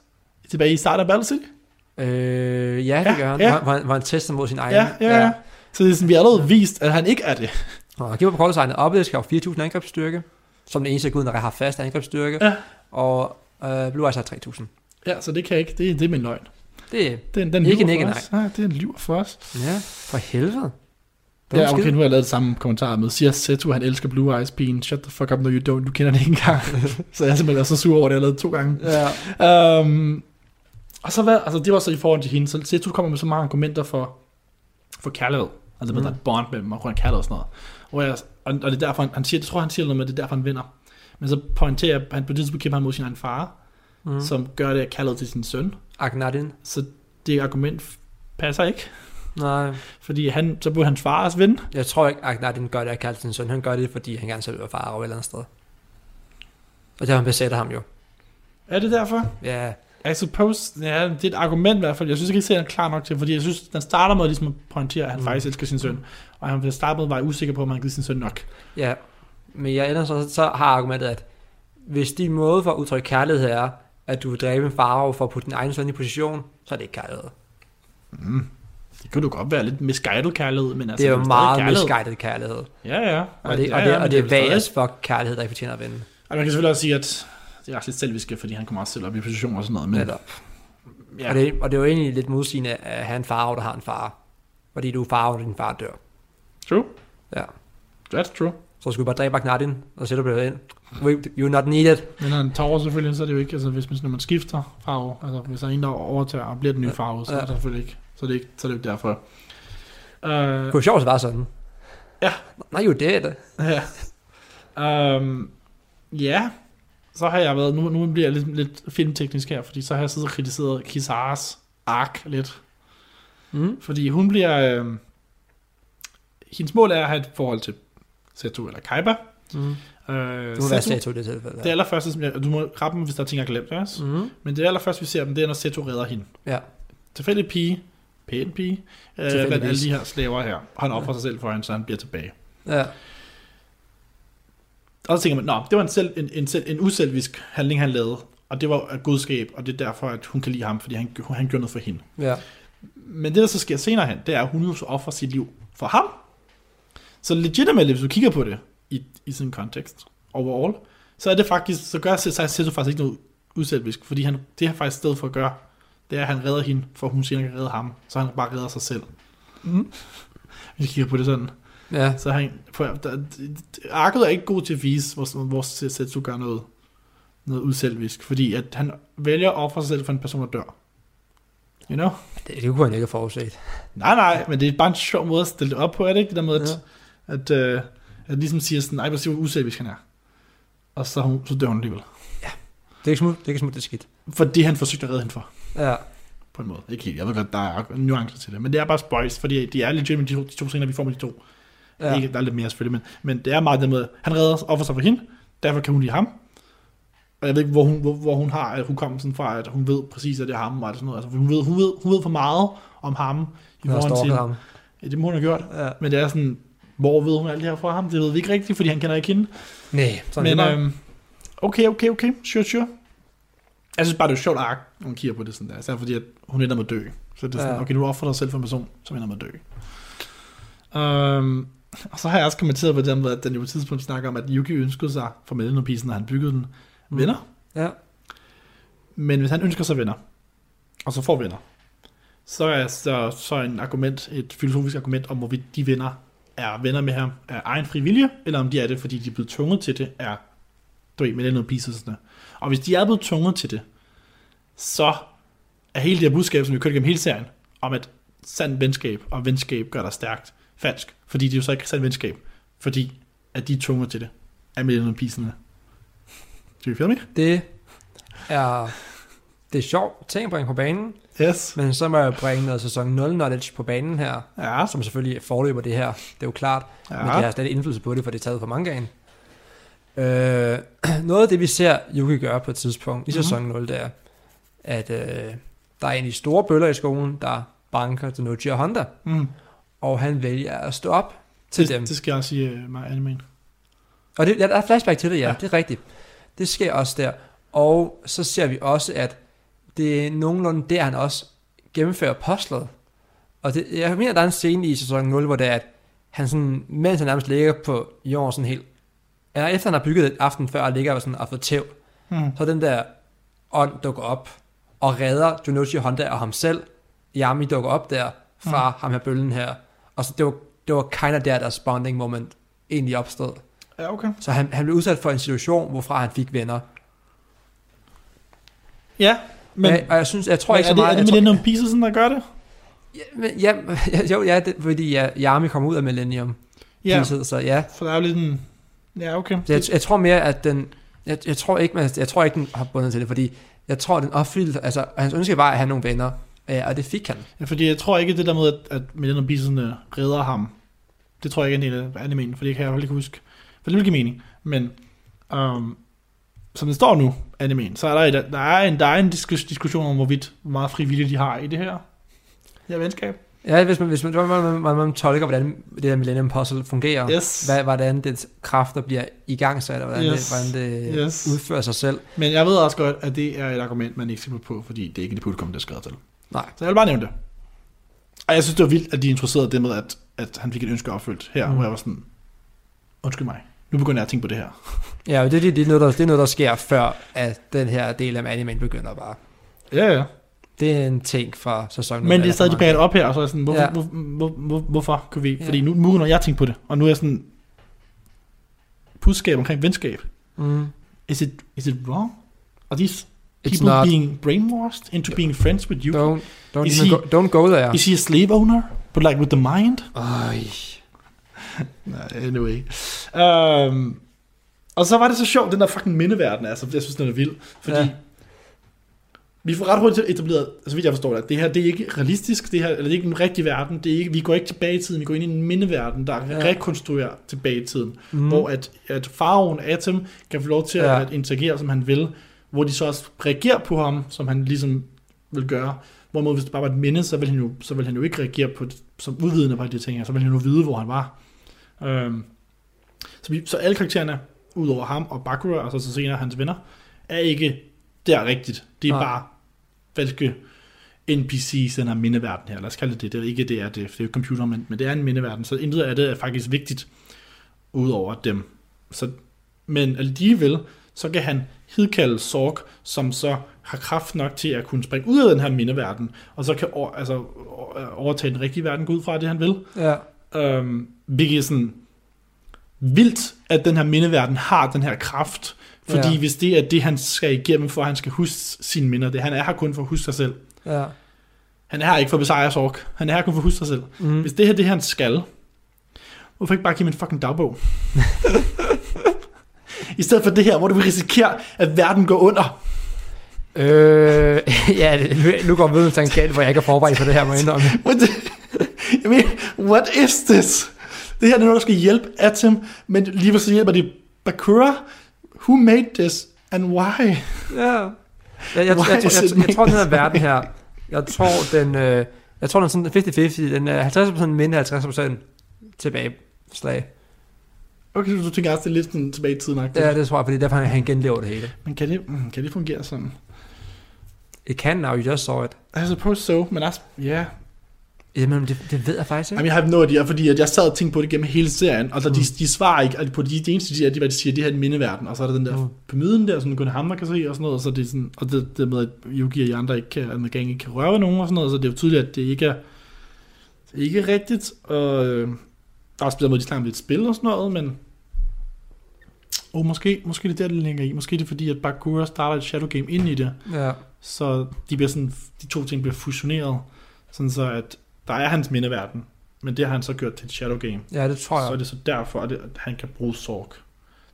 Tilbage i starten af Battle City. Øh, ja, det Ja, gør han. ja. Hvor, han- hvor han tester mod sin egen. Ja, ja, ja. Så det er sådan, vi har allerede vist, at han ikke er det. Og kigger på kortet signet. Obelisk har jo 4000 angrebsstyrke. Som den eneste gud, der har fast angrebsstyrke. Ja. Og øh, Blue Eyes har 3000. Ja, så det kan jeg ikke. Det, det er min løgn. Det Den, den Ikke nikke, for os. Nej, det er en lyver for os. Ja, for helvede. Det Ja, okay, nu har jeg lavet det samme kommentar med. Siger Seto, han elsker Blue Eyes pigen. Shut the fuck up, no you don't. Du kender det ikke engang. så jeg er simpelthen så sur over, at jeg har lavet det to gange. Ja. Um, og så hvad, altså det var så i forhold til hende, så Seto kommer med så mange argumenter for, for kærlighed. Altså med Mm. der er et bond mellem og grund kærlighed og sådan noget. Hvor jeg, og, og det er derfor, han, han siger, jeg tror han siger noget med, det er derfor han vinder. Men så pointerer at han på det tidspunkt kæmper han mod sin egen far, Mm. som gør det kærlighed til sin søn. Akhenaten. Så det argument passer ikke. Nej, Fordi han, så burde hans far også vinde. jeg tror ikke, Akhenaten gør det af kærlighed til sin søn. Han gør det, fordi han gerne selv vil være far over et eller andet sted. Og det har han besætter ham jo. Er det derfor? Ja, I suppose, ja, det er et argument i hvert fald. Jeg synes ikke, at serien er klar nok til, fordi jeg synes, den starter med ligesom at pointere, at han Mm. faktisk elsker sin søn. Og han vil starte med være usikker på, om han givet sin søn nok. ja. Men jeg ender så, så har argumentet, at hvis din måde for at udtrykke kærlighed er, at du vil dræbe en farve for at putte din egen søn i position, så er det ikke kærlighed. Mm. Det kunne du godt være lidt misguided kærlighed, men altså, det er jo meget kærlighed. misguided kærlighed. Ja, ja. Og det, ja, og det, ja, og men det er vel stadig- vag as fuck kærlighed, der ikke fortjener at vinde. Og man kan selvfølgelig også sige, at det er ret lidt selviske, fordi han kommer også selv op i position og sådan noget. Men, Netop. ja. Og, det, og det er jo egentlig lidt modsigende at have en farve, der har en far. Fordi du er far, og din far dør. True. Ja. That's true. Så skulle du bare dræbe Akhenaten, og sætte dig ind. You're not needed. Men når han tager selvfølgelig, så er det jo ikke, altså hvis man, når man skifter farve, altså hvis der er en, der overtager og bliver den nye farve, så Ja. er det selvfølgelig ikke, så er det ikke, så er det ikke derfor. Uh, Det kunne sjovt, at det var sådan. Ja. Nej, jo det er det. Ja. Um, ja, så har jeg været, nu, nu bliver jeg lidt, lidt filmteknisk her, fordi så har jeg siddet og kritiseret Kizaras ark lidt. Mm. Fordi hun bliver, øh, hendes mål er at have et forhold til Seto eller Kaiba. Mm. Øh, Du må være Sato i det tilfælde. det allerførste, som jeg, du må rappe mig, hvis der er ting, jeg har glemt, yes? mm. Men det allerførste, vi ser dem, det er, når Seto redder hende. Ja. tilfældig pige, pæn pige, øh, blandt alle de her slaver her. Han offrer sig selv for hende, så han bliver tilbage. Ja. Og så tænker man, nå, det var en, selv, en, en, en uselvisk handling, han lavede. Og det var af godskab, og det er derfor, at hun kan lide ham, fordi han, han gjorde noget for hende. Ja. Men det, der så sker senere hen, det er, at hun jo så offrer sit liv for ham. Så legitimately, hvis du kigger på det i, i sin kontekst, overall, så er det faktisk, så gør sig selv faktisk ikke noget uselvisk, fordi han, det har faktisk stedet for at gøre, det er, at han redder hende, for hun senere kan redde ham, så han bare redder sig selv. Mm. Hvis du kigger på det sådan. Ja. Så han, for, der, arket er ikke god til at vise, hvor, hvor Setsu gør noget, noget uselvisk, fordi at han vælger at ofre sig selv for en person, der dør. You know? Det, det kunne han ikke have forudset. Nej, nej, men det er bare en sjov måde at stille det op på, er det ikke? Det der med, at, Ja. at, øh, at ligesom siger sådan, ej, hvor siger, hvor uselvisk han er. Og så, hun- så dør hun alligevel. Det er ikke smut, det er ikke smut, det er skidt. Fordi han forsøgte at redde hende for, Ja. på en måde. Ikke helt, jeg ved godt, der er nuancer til det. Men det er bare spøjs, fordi de er legit med de to, de to scener, vi får med de to. Ja. Ikke, der er lidt mere selvfølgelig, men, men det er meget det med, han redder offer sig for hende, derfor kan hun lide ham. Og jeg ved ikke, hvor hun, hvor, hvor hun har at hukommelsen fra, at hun ved præcis, at det er ham, og sådan noget. Altså, hun, ved, hun, ved, hun ved for meget om ham, i har forhold til, ham. ja, det må hun have gjort. Ja. Men det er sådan, hvor ved hun alt det her fra ham? Det ved vi ikke rigtigt, fordi han kender ikke hende. Nej, sådan Men øhm, okay, okay, okay, sure, sure. Jeg synes bare, det er sjovt ark, når man kigger på det sådan der. Især fordi, at hun ender med at dø. Så det er sådan, Ja. okay, du offrer dig selv for en person, som ender med at dø. Um, og så har jeg også kommenteret på det med, at den jo på et tidspunkt snakker om, at Yuki ønskede sig for Melonopisen, når han byggede den, Mm. venner. Ja. Men hvis han ønsker sig venner, og så får venner, så er så, så en argument, et filosofisk argument om, hvorvidt de venner er venner med ham af egen fri vilje, eller om de er det, fordi de er blevet tvunget til det, er, du ved, med noget pieces. Og hvis de er blevet tvunget til det, så er hele det her budskab, som vi kørte gennem hele serien, om at sand venskab og venskab gør dig stærkt, falsk. Fordi det er jo så ikke sand venskab, fordi at de er tvunget til det, er piserne. Do you feel me? Det er, det er sjovt ting at bringe på banen, Yes. men så må jeg bringe noget sæson 0 knowledge på banen her, Ja. som selvfølgelig forløber det her. Det er jo klart, ja. men det har stadig indflydelse på det, for det er taget fra mangaen. Øh, noget af det, vi ser Yuki gøre på et tidspunkt i Mhm. sæson 0, det er, at øh, der er en af de store bøller i skolen, der banker til Noji og Honda, Mm. Og han vælger at stå op til det, dem. det skal jeg også sige uh, mig anime. Og det, der er flashback til det, ja, Ja. det er rigtigt. Det sker også der. Og så ser vi også, at det er nogenlunde der, han også gennemfører postlet. Og det, jeg mener, der er en scene i sæson 0, hvor det er, at han sådan, mens han nærmest ligger på jorden sådan helt, eller efter han har bygget et aften før, og ligger sådan og fået tæv, Mm. så den der ånd dukker op, og redder Junochi Honda og ham selv. Yami dukker op der, fra mm. ham her bøllen her. Og så det var, det var kind of der, deres bonding moment egentlig opstod. Ja, okay. Så han, han blev udsat for en situation, hvorfra han fik venner. Ja, men, Men, og jeg synes, jeg tror ikke er, så det, meget... er det jeg tror, Millennium Pieces, der gør det? ja, men, ja, jo, ja, det, fordi ja, Yami kom ud af Millennium. Ja, Pieces, så ja. for der er jo lidt en... Ja, okay. Så jeg, jeg, tror mere, at den... Jeg, jeg, tror ikke, man, jeg tror ikke, den har bundet til det, fordi jeg tror, den opfyldte... Altså, hans ønske var at have nogle venner, øh, og det fik han. Ja, fordi jeg tror ikke, det der med, at, at Millennium Pieces'ene redder ham, det tror jeg ikke er en del af animen, for det kan jeg ikke huske. For det vil give mening. Men um, som det står nu, animen, så er der, et, der er en, der er en diskus, diskussion om, hvorvidt hvor meget frivillige de har i det her, her venskab. Ja, hvis man, hvis man, man, man, man, man tolker, hvordan det der Millennium Puzzle fungerer, Yes. hvad, hvordan dets kræfter bliver igangsat, og hvordan, Yes. det, hvordan det Yes. udfører sig selv. Men jeg ved også godt, at det er et argument, man ikke skal på, fordi det er ikke det publikum, der er skrevet til. Nej. Så jeg vil bare nævne det. Og jeg synes, det var vildt, at de introducerede det med, at, at han fik et ønske opfyldt her, Mm. hvor jeg var sådan, undskyld mig, nu begynder jeg at tænke på det her. Ja, og det, det, det, er noget, der, det er noget, der sker før, at den her del af animen begynder bare. Ja, ja. Det er en ting fra sæsonen. Men det er stadig, de det op her, og så er jeg sådan, hvorfor, Ja. hvor, hvor, hvor, hvorfor kan vi? Ja. Fordi nu, nu begynder jeg at tænke på det, og nu er jeg sådan, budskab omkring venskab. Mm. Is it, is it wrong? Are these It's people not. being brainwashed into being friends with you? Don't, don't, Is even he- go, don't go there. Is he a slave owner? But like with the mind? Nej, anyway. Um, og så var det så sjovt, den der fucking mindeverden, altså, jeg synes, den er vild. Fordi Ja. vi får ret hurtigt etableret, så vidt jeg forstår det, at det her, det er ikke realistisk, det her, eller det er ikke en rigtig verden, det er ikke, vi går ikke tilbage i tiden, vi går ind i en mindeverden, der Ja. rekonstruerer tilbage i tiden. Mm. Hvor at, at faraoen Atom kan få lov til ja. at interagere, som han vil, hvor de så også reagerer på ham, som han ligesom vil gøre. Hvorimod hvis det bare var et minde, så ville han jo, så ville han jo ikke reagere på det, som udvidende på de ting her. Så ville han jo vide, hvor han var. Øhm, så, vi, så alle karaktererne, udover ham og Bakura, og så, så senere hans venner, er ikke der rigtigt. Det er Nej. bare falske NPC's den her mindeverden her. Lad os kalde det det. Det er ikke det, er det, det er jo computer, men, men det er en mindeverden. Så intet af det er faktisk vigtigt, udover dem. Så, men alligevel, så kan han hidkalde Sorg, som så har kraft nok til at kunne springe ud af den her mindeverden, og så kan over, altså, over- overtage den rigtige verden, gå ud fra det, han vil. Ja. Øhm, hvilket er sådan vildt, at den her mindeverden har den her kraft, fordi ja. hvis det er det, han skal igennem, for at han skal huske sine minder, det han er her kun for at huske sig selv. Ja. Han er her ikke for at besejre Sorg. Han er her kun for at huske sig selv. Mm. Hvis det her det, han skal, hvorfor ikke bare give mig en fucking dagbog? I stedet for det her, hvor du vil risikere, at verden går under. Øh, ja, nu, går til en galt, hvor jeg ikke er forberedt på det her, må jeg indrømme. I mean, what is this? Det her det er noget, der skal hjælpe Atom, men lige for så hjælper det Bakura. Who made this, and why? Ja. Jeg, jeg, jeg, jeg, Why jeg, jeg, it jeg, jeg tror, den her verden her, jeg tror, den, øh, jeg tror, den er sådan 50-50. Den er 50% minde, 50% tilbage slag. Okay, så du tænker også, det er lidt sådan tilbage i tiden. Ja. Ja, det tror jeg, fordi derfor han genlever det hele. Men kan det, mm, kan det fungere sådan? It can now, you just saw it. I suppose so, men også, ja. Yeah. Jamen, det, det ved jeg faktisk ikke. Jamen, jeg har no idea, fordi at jeg sad og tænkte på det gennem hele serien, og der, Mm. de, de svarer ikke altså, på de, de eneste, de siger, de, de siger, det her er en mindeverden, og så er der den der Mm. pyramiden der, som kun ham kan se, og sådan noget, og så er det sådan, og det, det med, at Yugi og de andre ikke kan, man gang ikke kan røre nogen, og sådan noget, så det er jo tydeligt, at det ikke er, det er ikke rigtigt, og øh, der er også den måde, de snakker om lidt spil og sådan noget, men og måske, måske det er der, det ligger i. Måske det er fordi, at Bakura starter et Shadow Game ind i det. Ja. Så de, bliver sådan, de to ting bliver fusioneret, sådan så at der er hans mindeverden, men det har han så gjort til et Shadow Game. ja, det tror Så er jeg. det så derfor, at, det, at han kan bruge Sorg.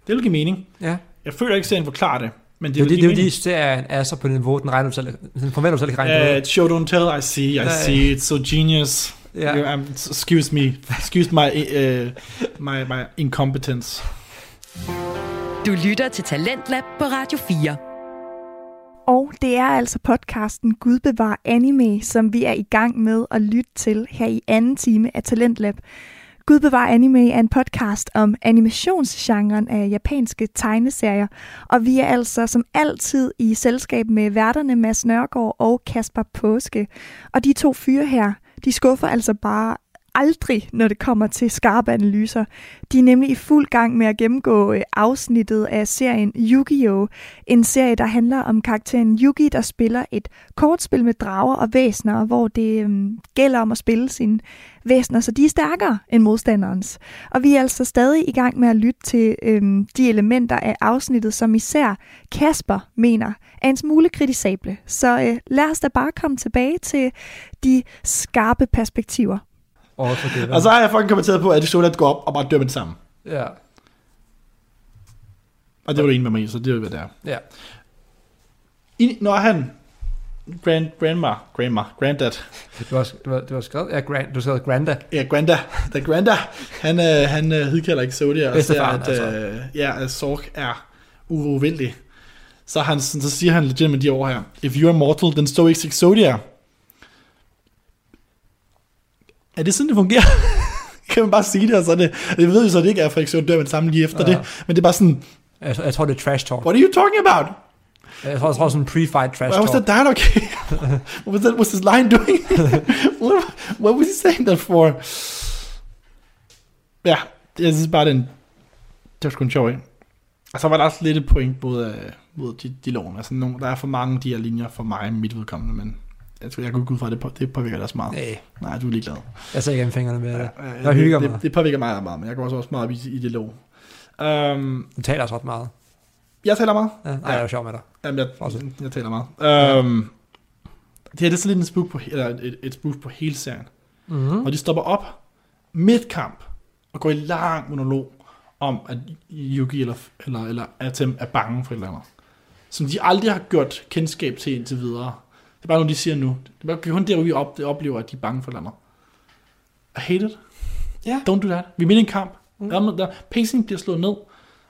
Det vil give mening. Ja. Jeg føler ikke, at serien forklarer det, men det, Det, det, det, det er jo de serien er så på det niveau, den regner selv, den forventer selv ikke regner uh, show don't tell, I see, I Ja. see, it's so genius. Yeah. Um, excuse me, excuse my, uh, my, my incompetence. Du lytter til Talentlab på Radio 4. Og det er altså podcasten Gud bevar anime, som vi er i gang med at lytte til her i anden time af Talentlab. Gud bevar anime er en podcast om animationsgenren af japanske tegneserier, og vi er altså som altid i selskab med værterne Mads Nørgaard og Kasper Påske. Og de to fyre her, de skuffer altså bare aldrig, når det kommer til skarpe analyser. De er nemlig i fuld gang med at gennemgå øh, afsnittet af serien Yu-Gi-Oh! En serie, der handler om karakteren Yugi, der spiller et kortspil med drager og væsner, hvor det øhm, gælder om at spille sine væsner, så de er stærkere end modstanderens. Og vi er altså stadig i gang med at lytte til øhm, de elementer af afsnittet, som især Kasper mener er en smule kritisable. Så øh, lad os da bare komme tilbage til de skarpe perspektiver. Og for det, Og så har jeg fucking kommenteret på, at det Soda går op og bare dør med det samme. Ja. Og det var du enig med mig så det er jo, hvad det er. Ja. I, når han, grand, grandma, grandma, granddad, Du har, du har, du har skrevet, ja, Grand, du har skrevet Granda. Ja, Granda. Da Granda, han, øh, han øh, hidkalder ikke Zodiac og ser, at, altså. øh, ja, at Sorg er urovildig. Så, han, så siger han legit med de ord her. If you are mortal, then so is Exodia. Er det sådan, det fungerer? kan man bare sige det, og så det, jeg ved jo så, det ikke er, for Exodia dør med det samme lige efter Ja. det, men det er bare sådan, Jeg, jeg tror, det er trash talk. what are you talking about? Jeg tror, jeg tror sådan pre-fight trash Why was talk. that dialogue? what was that? Was this line doing? what, what was he saying that for? Ja, jeg synes bare, den, det var sgu en sjov, ikke? Og så var der også lidt et point mod, uh, mod de, de loven. Altså, nogle, der er for mange af de her linjer for mig, mit vedkommende, men jeg tror, jeg går ikke ud fra, at det, på, det påvirker dig så meget. Nej, Nej, du er ligeglad. jeg ser igennem fingrene med det. Ja, Jeg hygger det, mig. det, det, påvirker mig meget, men jeg går også, også meget op i, i det lov. Um, Du taler også ret meget. jeg taler meget. Ja, nej, jeg er sjov med dig. Jamen, jeg, Fortsæt. jeg taler meget. Um, det her det er så lidt en spoof på, eller et, et spoof på hele serien. Mm-hmm. Og de stopper op midt kamp og går i lang monolog om, at Yugi eller, eller, eller Atem er bange for et eller andet. Som de aldrig har gjort kendskab til indtil videre. Det er bare noget, de siger nu. Det er kun der, hvor vi op, oplever, at de er bange for andet. I hate it. Ja. Don't do that. Vi er i en kamp. Mm. Der, der, pacing bliver slået ned.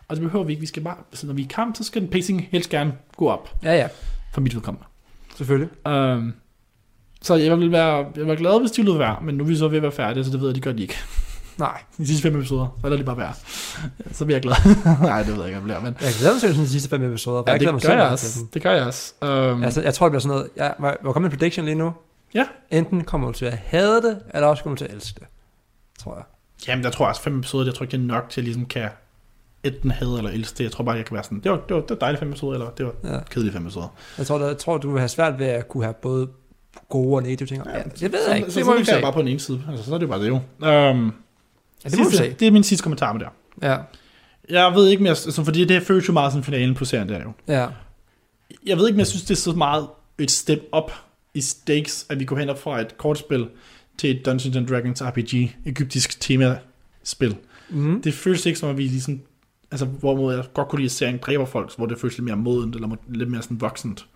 Og det behøver vi ikke. Vi skal bare, så når vi er i kamp, så skal den pacing helst gerne gå op Ja, ja. for mit vedkommende. selvfølgelig. Um, så jeg vil være, jeg være glad, hvis de lød være, men nu er vi så ved at være færdige, så det ved jeg, de gør de ikke. Nej. De sidste fem episoder, så er det bare være. Så bliver jeg glad. Nej, det ved jeg ikke, om jeg bliver, men Jeg glæder mig til de sidste fem episoder. ja, jeg det mig gør jeg også. Det gør jeg også. Um, Altså, jeg tror, det bliver sådan noget... Jeg, må, må komme en prediction lige nu? Ja. Enten kommer du til at hade det, eller også kommer du til at elske det. Tror jeg. Jamen, der tror jeg også fem episoder, jeg tror ikke, det er nok til at ligesom kan enten have eller elske det. Jeg tror bare, jeg kan være sådan, det var, det var, det var dejligt fem episoder, eller det var Ja. kedelige fem episoder. Jeg tror, der, jeg tror, du vil have svært ved at kunne have både gode og negative ting. Ja, det ved så, jeg ikke. Så, Det så, må vi så kan jeg se. bare på den ene side. Altså, så er det jo bare det jo. Um, Ja, det sidste, det er min sidste kommentar med det. Ja. Jeg ved ikke mere, altså, fordi det føles jo meget som finalen på serien, der jo. Ja. Jeg ved ikke, men jeg synes, det er så meget et step up i stakes, at vi går hen fra et kortspil til et Dungeons and Dragons RPG, egyptisk temaspil. Mm. Det føles ikke som, at vi ligesom, altså hvorimod jeg godt kunne lide, at serien dræber folk, hvor det føles lidt mere modent, eller lidt mere sådan voksent.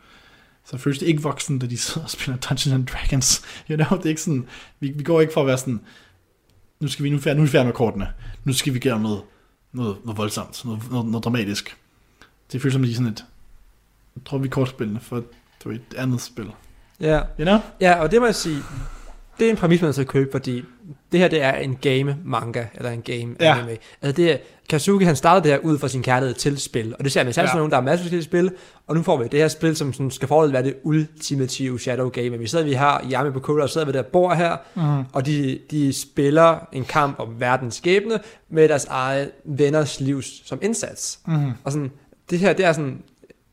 Så føles det ikke voksent, da de sidder og spiller Dungeons and Dragons. You know, det er ikke sådan, vi, vi går ikke for at være sådan, nu skal vi nu, vi færdige- nu er vi færdige med kortene. Nu skal vi gøre noget, noget, noget voldsomt, noget, noget, noget dramatisk. Det føles som, er sådan et, jeg tror vi kortspillene for du ved, et andet spil. Ja. You know? ja, og det må jeg sige, det er en præmis, man skal købe, fordi det her, det er en game manga, eller en game Ja. anime. Altså det er, Kazuki, han startede det her ud fra sin kærlighed til spil, og det ser man selv Ja. sådan nogen, der er masser af spil, og nu får vi det her spil, som sådan skal forholde være det ultimative Shadow Game. Vi sidder, vi har Yami på Kura, og sidder ved det her bord her, Mm. og de, de spiller en kamp om verdens skæbne med deres eget venners livs som indsats. Mm. Og sådan, det her, det er sådan,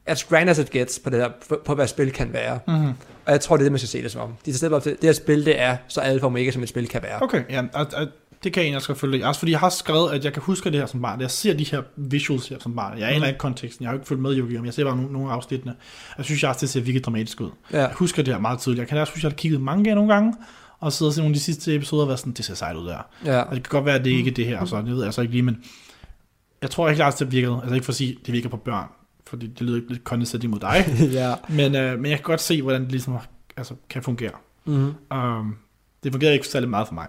as grand as it gets på, det her, på, på hvad spil kan være. Mm. Og jeg tror, det er det, man skal se det som om. De tager op til, det her spil, det er så alfa og omega, som et spil kan være. Okay, ja, og, og, det kan jeg egentlig også følge dig i. Også fordi jeg har skrevet, at jeg kan huske det her som barn. Jeg ser de her visuals her som barn. Jeg aner Mhm. ikke konteksten. Jeg har jo ikke fulgt med i Yu-Gi-Oh! men jeg ser bare nogle, nogle af afsnittene. Jeg synes, jeg også, det ser virkelig dramatisk ud. Ja. Jeg husker det her meget tydeligt. Jeg kan også huske, at jeg har kigget manga nogle gange, og sidder og se nogle af de sidste episoder og været sådan, det ser sejt ud der. Ja. Og det kan godt være, at det ikke er det her, så det ved jeg så ikke lige, men jeg tror ikke klart, det virkede. Altså ikke for at sige, at det virker på børn, fordi det lyder lidt condescending mod dig. ja. men, øh, men jeg kan godt se, hvordan det ligesom altså, kan fungere. Mm-hmm. Um, det fungerede ikke særlig meget for mig.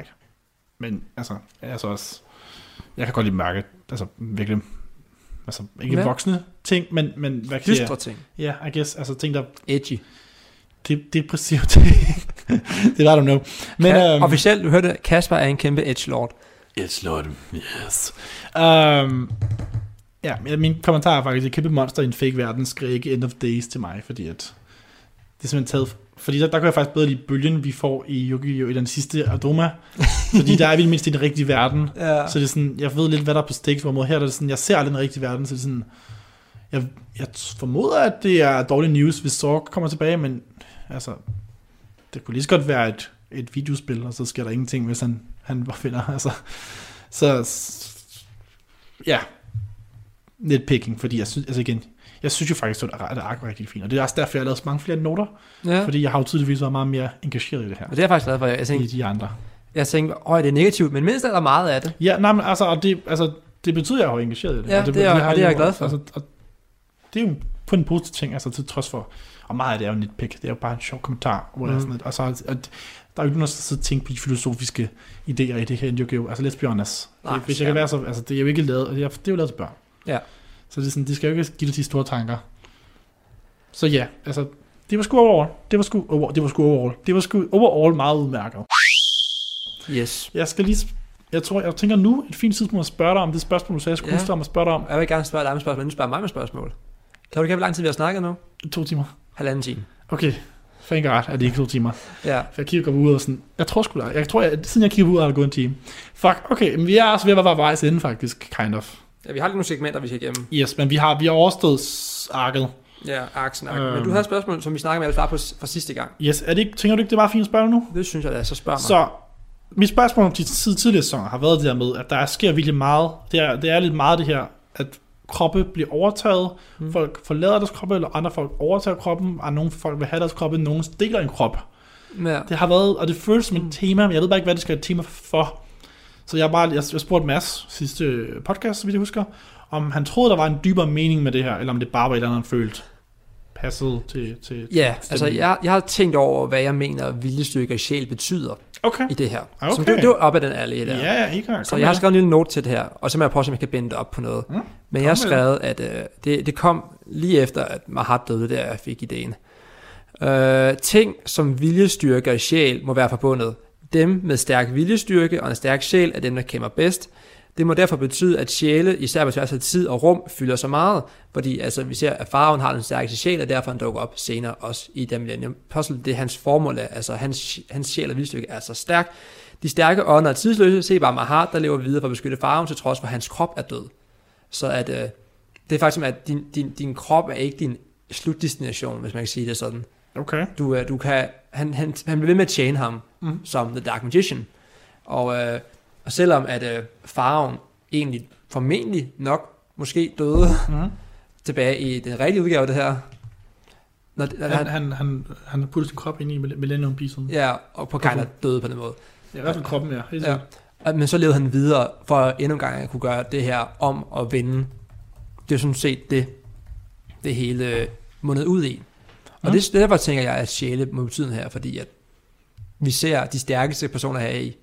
Men altså, altså også, jeg kan godt lide mørke, altså virkelig, altså ikke Ja. ja. voksne ting, men, men hvad kan Dystre jeg, ting. ja, I guess, altså ting, der, Edgy. det, depressive ting, det er I don't know. Men, Ka- um, officielt, du hørte, Kasper er en kæmpe edge lord. It's Lord, yes. Um, ja, min kommentar er faktisk, et kæmpe monster i en fake verden skriger ikke End of Days til mig, fordi at det er simpelthen taget, fordi der, der kan jeg faktisk bedre lide bølgen, vi får i Yu-Gi-Oh! i den sidste Adoma, fordi der er vi mindst i den rigtige verden, Ja. så det er sådan, jeg ved lidt, hvad der er på stakes, hvor her er det sådan, jeg ser aldrig den rigtige verden, så det er sådan, jeg, jeg formoder, at det er dårlig news, hvis Zork kommer tilbage, men altså, det kunne lige så godt være et, et videospil, og så sker der ingenting, hvis han, han finder, altså, så, ja, lidt picking, fordi jeg synes, altså igen, jeg synes jo faktisk, at det ark var rigtig fint, og det er også derfor, jeg har lavet så mange flere noter, ja. fordi jeg har jo tydeligvis været meget mere engageret i det her, Og det er jeg faktisk glad for. Jeg i tænkte, de andre. jeg tænkte åh, det er negativt, men mindst er der meget af det. Ja, nej, men altså, og det, altså, det betyder, at jeg er jo engageret i det. Ja, og det er- har og det er jeg glad for. Altså, og det er jo på en positiv ting, altså til trods for, og meget af det er jo nitpick, det er jo bare en sjov kommentar, hvor mm. Mm. er sådan lidt, og så, at, der er jo ikke nogen, der sidder og tænker på de filosofiske idéer i det her Yu-Gi-Oh! Altså, let's be honest. Nej, Nej, Hvis jeg kan være så, altså, det er jo ikke lavet, det er, det er jo lavet til børn. Ja. Så det er sådan, det skal jo ikke give dig de store tanker. Så ja, altså, det var sgu overall. Det var sgu, over, det var sgu overall. Det var sgu overall meget udmærket. Yes. Jeg skal lige, jeg tror, jeg tænker nu et fint tidspunkt at spørge dig om det spørgsmål, du sagde, jeg skulle Ja. huske dig om at spørge dig om. Jeg vil gerne spørge dig med spørgsmål, men du spørger mig med spørgsmål. Kan du ikke hvor lang tid vi har snakket nu? To timer. Halvanden time. Okay, thank god, at det ikke to timer. Ja. For jeg kigger ud og sådan, jeg tror sgu da, jeg tror, jeg, siden jeg kigger ud, har det gået en time. Fuck, okay, men vi er også ved at være vejs inde faktisk, kind of. Ja. vi har lige nogle segmenter, vi skal igennem. Yes, men vi har, vi har overstået arket. Ja, aksen. Men Øhm. du havde et spørgsmål, som vi snakkede med Alfar på fra sidste gang. Yes, er det ikke, tænker du ikke, det var fint at spørge nu? Det synes jeg da, så spørg mig. Så, mit spørgsmål om de tid- tidligere sæsoner har været det der med, at der sker virkelig meget, det er, det er lidt meget det her, at kroppe bliver overtaget, mm. folk forlader deres kroppe, eller andre folk overtager kroppen, og nogle folk vil have deres kroppe, nogen deler en krop. Ja. Det har været, og det føles som et Mm. tema, men jeg ved bare ikke, hvad det skal være et tema for. Så jeg, bare, jeg, jeg spurgte Mads sidste podcast, så vidt jeg husker, om han troede, der var en dybere mening med det her, eller om det bare var et eller andet, han følte passede til, til Ja, til altså jeg, jeg har tænkt over, hvad jeg mener, viljestykke og sjæl betyder Okay. i det her. Okay. Så det, det var op ad den allé der. Ja, ja, helt klart. Så jeg har skrevet en lille note til det her, og så må jeg prøve, om jeg kan binde det op på noget. Mm. Men jeg har skrevet, at øh, det, det kom lige efter, at Mahat døde, der jeg fik ideen. Øh, ting som viljestyrke og sjæl må være forbundet. Dem med stærk viljestyrke og en stærk sjæl er dem, der kæmper bedst. Det må derfor betyde, at sjæle, især på tværs af tid og rum, fylder så meget, fordi altså, vi ser, at faraven har den stærkeste sjæl, og derfor han dukker op senere også i den Millennium Puzzle. Det er hans formål, altså hans, hans sjæl og viljestyrke er så stærk. De stærke ånder er tidsløse. Se bare Mahat, der lever videre for at beskytte faraven, til trods for, at hans krop er død. Så at, øh, det er faktisk, at din, din, din krop er ikke din slutdestination, hvis man kan sige det sådan. Okay. Du, øh, du kan, han, han, han bliver ved med at tjene ham Mm. som The Dark Magician. Og, øh, og selvom at øh, faraven egentlig formentlig nok måske døde Mm. tilbage i den rigtige udgave af det her, når, når Han, han, han, han, puttet sin krop ind i Millennium Beasten. Ja. ja, og på kind døde på den måde. I hvert fald kroppen, ja. Helt Ja. Og- Men så levede han videre for endnu en gang at kunne gøre det her om og vende. Det er sådan set det, det hele mundet ud i. Og Mm. det, derfor tænker jeg, at sjæle må betyde her, fordi at vi ser de stærkeste personer her i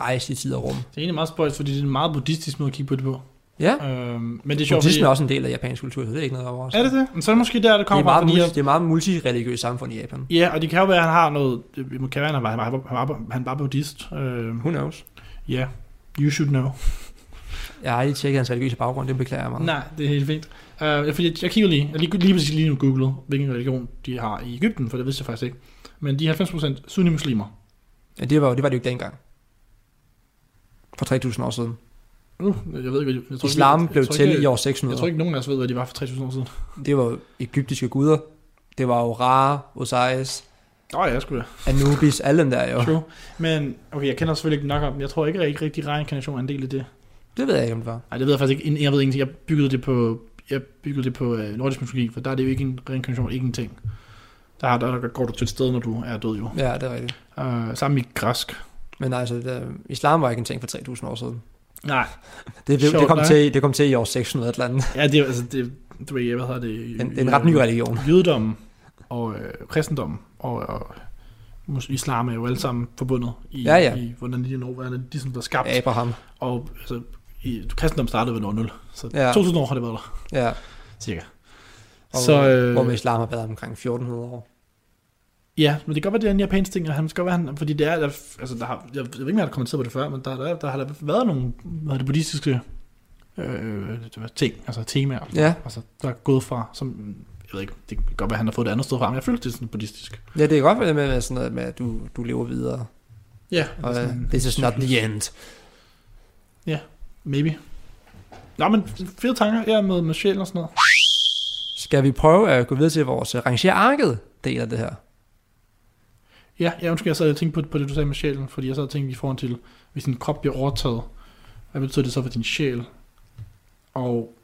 rejse i tid og rum. Det er egentlig meget spøjs, fordi det er en meget buddhistisk måde at kigge på det på. Ja, Øhm, men det er sjovt, buddhisme er fordi... også en del af japansk kultur, så det er ikke noget over. Er det det? Men så er det måske der, det Det er, kommer fra, meget fordi... multi, det er meget multireligiøst samfund i Japan. Ja, og det kan jo være, at han har noget... Det kan være, at han var, han var, han var, buddhist. Øhm, Who knows? ja, you should know. Jeg har ikke tjekket hans religiøse baggrund, det beklager jeg mig. Nej, det er helt fint. Uh, fordi jeg, jeg kigger lige, jeg lige, lige præcis lige nu googlet, hvilken religion de har i Ægypten, for det vidste jeg faktisk ikke. Men de er 90% sunni-muslimer. Ja, det, var, det var det jo ikke dengang. For 3.000 år siden. Uh, jeg ved ikke, jeg tror Islam ikke, blev jeg til ikke, i år Jeg 600. tror ikke, nogen af os ved, hvad de var for 3.000 år siden. Det var egyptiske guder. Det var jo Ra, Osiris, Åh oh, ja, sgu da. Anubis, alle dem der jo. True. Men, okay, jeg kender selvfølgelig ikke nok om. Jeg tror ikke, at ikke rigtig reinkarnation er en del af det. Det ved jeg ikke, om det var. Nej, det ved jeg faktisk ikke. Jeg ved ingenting. Jeg byggede det på, jeg byggede det på uh, nordisk mytologi, for der er det jo ikke en reinkarnation, ikke en ting. Der, er- der går du til et sted, når du er død jo. Ja, det er rigtigt. Uh, sammen i græsk. Men altså, det, islam var ikke en ting for 3.000 år siden. Nej. Det, det, Sjovt det, kom, til, det kom til i år 600 et eller andet. Ja, det er altså, det, du ved, hvad hedder det? En, en ret ny religion. Jødedommen og øh, kristendommen og, og islam er jo alle sammen forbundet i, Ja, ja. i hvordan de når, hvordan de sådan der skabt. Abraham. Og altså, i, kristendommen startede ved år 0, så Ja. ja. 2000 år har det været der, Ja. cirka. Og, Så, øh, Hvor med islam har været omkring 1400 år. Ja, men det kan godt være, det er en japansk ting, og han skal være, han, fordi det er, der, altså der har, jeg, jeg ved ikke, om jeg har kommenteret på det før, men der, der, der har der været nogle, hvad er det, buddhistiske øh, ting, altså temaer, Ja. altså, der er gået fra, som, jeg ved ikke, det kan godt være, han har fået det andet sted fra, men jeg føler, det er sådan buddhistisk. Ja, det kan godt være med, med sådan noget med, at du, du lever videre. Ja, Og det er uh, sådan- not the end. Maybe. Nå, men fede tanker, ja, med, med sjæl og sådan noget. Skal vi prøve at gå videre til vores uh, rangere arket del af det her? Ja, jeg undskyld, jeg sad og tænkte på, på det, du sagde med sjælen, fordi jeg sad og tænkte i forhold til, hvis din krop bliver overtaget, hvad betyder det så for din sjæl? Og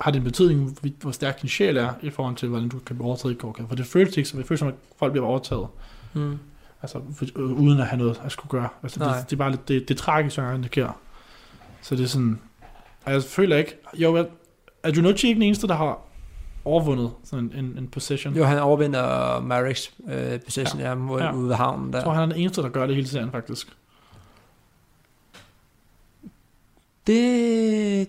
har det en betydning, hvor- stærk din sjæl er, i forhold til, hvordan du kan blive overtaget i Gorka? For det føles ikke som, det føles som, at folk bliver overtaget, Mm. altså øh, uden at have noget at skulle gøre. Altså, Nej. det, det, er bare lidt, det, det er tragisk, at indikerer. Så det er sådan, og jeg føler ikke, jo, vel, er Junochi ikke den eneste, der har overvundet sådan en, en, en possession? Jo, han overvinder Mareks uh, possession ja. Ja, ude, Ja. ude ved havnen der. Jeg tror, han er den eneste, der gør det hele serien, faktisk. Det...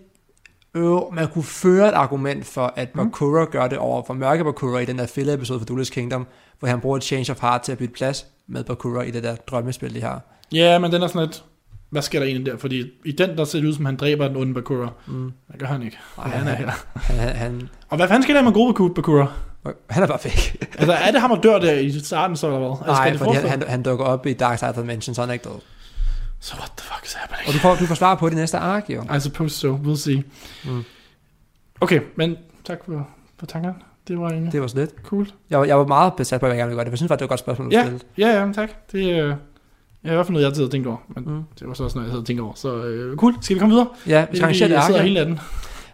Øh, man kunne føre et argument for, at Mm. Bakura gør det over for mørke Bakura i den der fælde episode for Duelist Kingdom, hvor han bruger et Change of Heart til at bytte plads med Bakura i det der drømmespil, de har. Ja, men den er sådan lidt, hvad sker der egentlig der? Fordi i den, der ser det ud som, han dræber den onde Bakura. Mm. Det gør han ikke. Ej, han er her. Han, han, han, Og hvad fanden sker der med gode Baku- Bakura? han er bare væk. Altså, er det ham, der dør der i starten, så eller hvad? Altså, Nej, skal fordi han, han, han dukker op i Dark Side of the Dimension, så han er ikke død. Så what the fuck is happening? Og du får, du får svar på det næste ark, jo. I suppose so. We'll see. Mm. Okay, men tak for, for tankerne. Det var egentlig Det var så lidt. cool. Jeg, var- jeg var meget besat på, at jeg gerne ville gøre det, for jeg synes faktisk, det var et godt spørgsmål, du Ja. stillede. Ja, ja, tak. Det øh, er i hvert fald noget, jeg altid har tænkt over. Men Mm. det var så også noget, jeg havde tænkt over. Så øh, cool. Skal vi komme videre? Ja, vi skal rangere det jeg ark. sidder her. hele natten.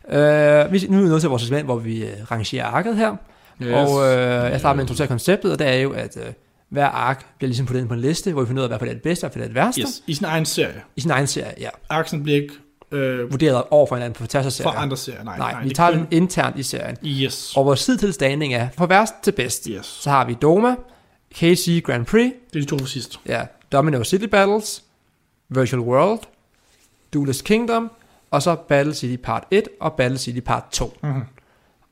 Øh, vi, nu er vi nået til vores segment, hvor vi øh, rangerer arket her. Yes. Og øh, jeg starter med at introducere konceptet, og det er jo, at øh, hver ark bliver ligesom puttet ind på en liste, hvor vi finder ud af, hvad for det er det bedste og hvad for det er det værste. Yes, i sin egen serie. I sin egen serie, ja. Aksen bliver ikke øh, Vurderet over for hinanden på tværs af for serier. andre serier. Nej, Nej, nej vi tager den internt i serien. Yes. Og vores tid til standing er fra værst til bedst. Yes. Så har vi Doma, KC Grand Prix, Det er de to for sidst. ja, Domino City Battles, Virtual World, Duelist Kingdom, og så Battle City Part 1 og Battle City Part 2. Mm-hmm.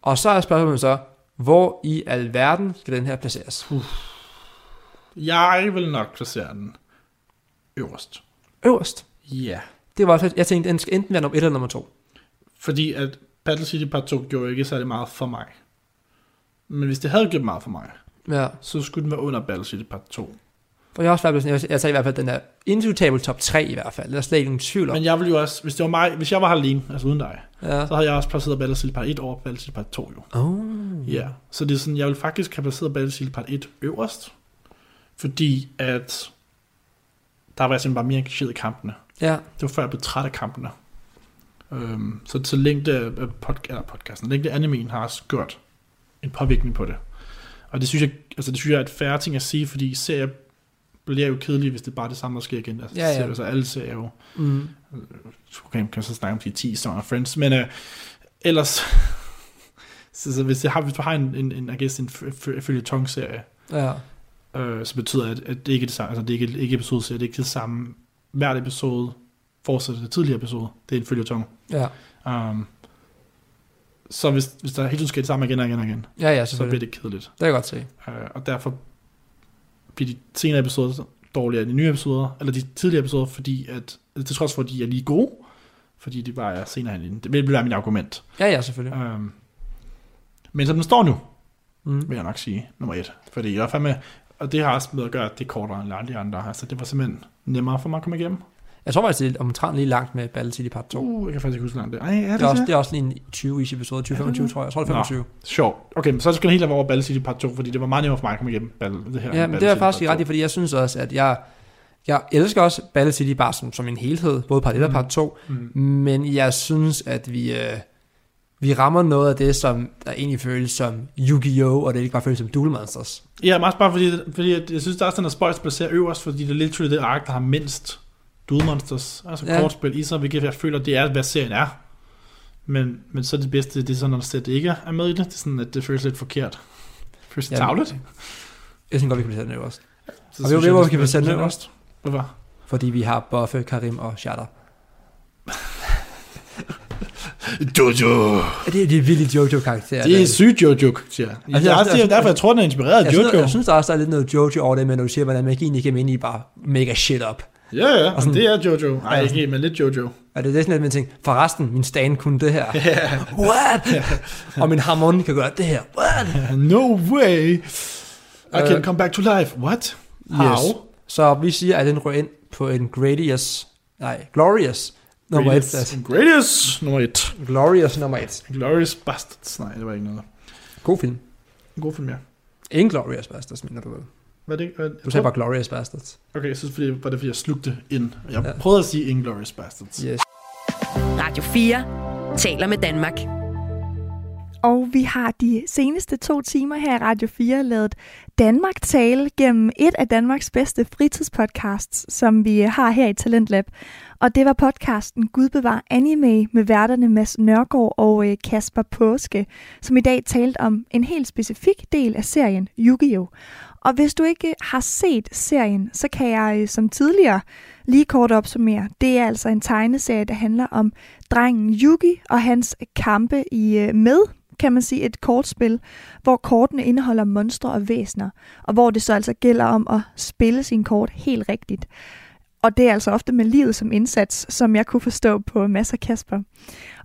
Og så er spørgsmålet så, Hvor i alverden skal den her placeres? Jeg vil nok placere den øverst. Øverst. Ja. Det var også, jeg tænkte, den skal enten være nummer 1 eller nummer 2. Fordi at Battle City Part 2 gjorde ikke særlig meget for mig. Men hvis det havde gjort meget for mig, Ja. så skulle den være under Battle City Part 2. For jeg har også været sådan, jeg, sagde i hvert fald, den er indiskutabel top 3 i hvert fald. Der er slet ikke nogen tvivl om. Men jeg ville jo også, hvis det var mig, hvis jeg var her alene, altså uden dig, Ja. så havde jeg også placeret Battle City Part 1 over Battle City Part 2 jo. Oh. Ja, så det er sådan, jeg vil faktisk have placeret Battle City Part 1 øverst, fordi at der var jeg simpelthen bare mere engageret i kampene. Ja. Det var før jeg blev træt af kampene. Øhm, så, så længde af pod, eller podcasten, længde animen har også gjort en påvirkning på det. Og det synes jeg, altså det synes jeg er et færre ting at sige, fordi serier bliver jo kedelige, hvis det er bare det samme, der sker igen. Altså, Ja, ja. Serier, altså alle serier jo, Mm. okay, kan jeg så snakke om de 10 Song of Friends, men øh, ellers, så, så hvis, jeg har, hvis du har en, en, en, I guess, en følge serie Ja. øh, så betyder det, at det ikke er det samme, altså det er ikke, ikke episodeserie, det er ikke det samme, hvert episode fortsætter det tidligere episode, det er en følgetong. Ja. Um, så hvis, hvis der hele tiden sker det samme igen og igen og igen, Ja, ja, så bliver det kedeligt. Det kan jeg godt se. Uh, og derfor bliver de senere episoder dårligere end de nye episoder, eller de tidligere episoder, fordi at, til trods for, at de er lige gode, fordi de bare er senere hen. Det vil være mit argument. Ja, ja, selvfølgelig. Um, men som den står nu, Mm. vil jeg nok sige, nummer et. Fordi jeg er fandme, og det har også med at gøre, at det er kortere end alle de andre. Altså, det var simpelthen nemmere for mig at komme igennem. Jeg tror faktisk, det er omtrent lige langt med Battle City Part 2. Uh, jeg kan faktisk ikke huske, langt det. Ej, er det, Det er, også, det? er også lige en 20-ish episode, 20-25 tror jeg. Jeg tror, det er Nå. 25. Sjovt. Okay, så skal det helt være over Battle City Part 2, fordi det var meget nemmere for mig at komme igennem Battle, det her. Ja, men det er jeg faktisk ret i, fordi jeg synes også, at jeg, jeg elsker også Battle City bare som, som en helhed, både part 1 og part 2, Mm. men jeg synes, at vi, øh, vi rammer noget af det, som der egentlig føles som Yu-Gi-Oh! og det ikke bare føles som Duel Monsters. Ja, men også bare fordi, fordi jeg synes, der er sådan en spøjs placerer øverst, fordi det er literally det ark, der har mindst Duel Monsters, altså Ja. kortspil i sig, hvilket jeg føler, det er, hvad serien er. Men, men så er det bedste, det er sådan, når det ikke er med i det, det er sådan, at det føles lidt forkert. Det føles lidt Ja, tavlet. Jeg synes godt, vi kan placere den øverst. Så Og synes ved jeg, hvor det vi kan placere den øverst? Hvorfor? Fordi vi har Buffe, Karim og Shatter. Jojo. Ja, Det er vilde Jojo-karakterer. Det er der. sygt Jojo, siger jeg. Altså, jeg- det også jeg- det, derfor, jeg tror, den er inspireret af jeg, synes, Jojo. jeg synes der også, der er lidt noget Jojo over det, men når du siger, hvordan magien ikke er inde i bare mega shit up. Ja, ja, Og og sådan- det er Jojo. Nej, ikke helt, men lidt Jojo. Er det det sådan, at man tænker, forresten, min stand kunne det her. What? og min harmoni kan gøre det her. What? No way. I can Øh, come back to life. What? How? Yes. Så vi siger, at den rører ind på en Gradius, nej, Glorious nummer et. plads. Gradius nummer et. Glorious nummer et. Glorious Bastards. Nej, det var ikke noget. God film. God film, ja. Ingen Glorious Bastards, mener du vel? Var det var- Du sagde bare Glorious Bastards. Okay, jeg synes, fordi, var det fordi, jeg slugte ind. Jeg Ja. prøvede at sige Inglourious Bastards. Yes. Radio 4 taler med Danmark. Og vi har de seneste to timer her i Radio 4 lavet Danmark tale gennem et af Danmarks bedste fritidspodcasts, som vi har her i Talentlab. Og det var podcasten Gud bevar anime med værterne Mads Nørgaard og øh, Kasper Påske, som i dag talte om en helt specifik del af serien Yu-Gi-Oh! Og hvis du ikke har set serien, så kan jeg øh, som tidligere lige kort opsummere. Det er altså en tegneserie, der handler om drengen Yugi og hans kampe i øh, med kan man sige, et kortspil, hvor kortene indeholder monstre og væsner, og hvor det så altså gælder om at spille sin kort helt rigtigt. Og det er altså ofte med livet som indsats, som jeg kunne forstå på masser Kasper.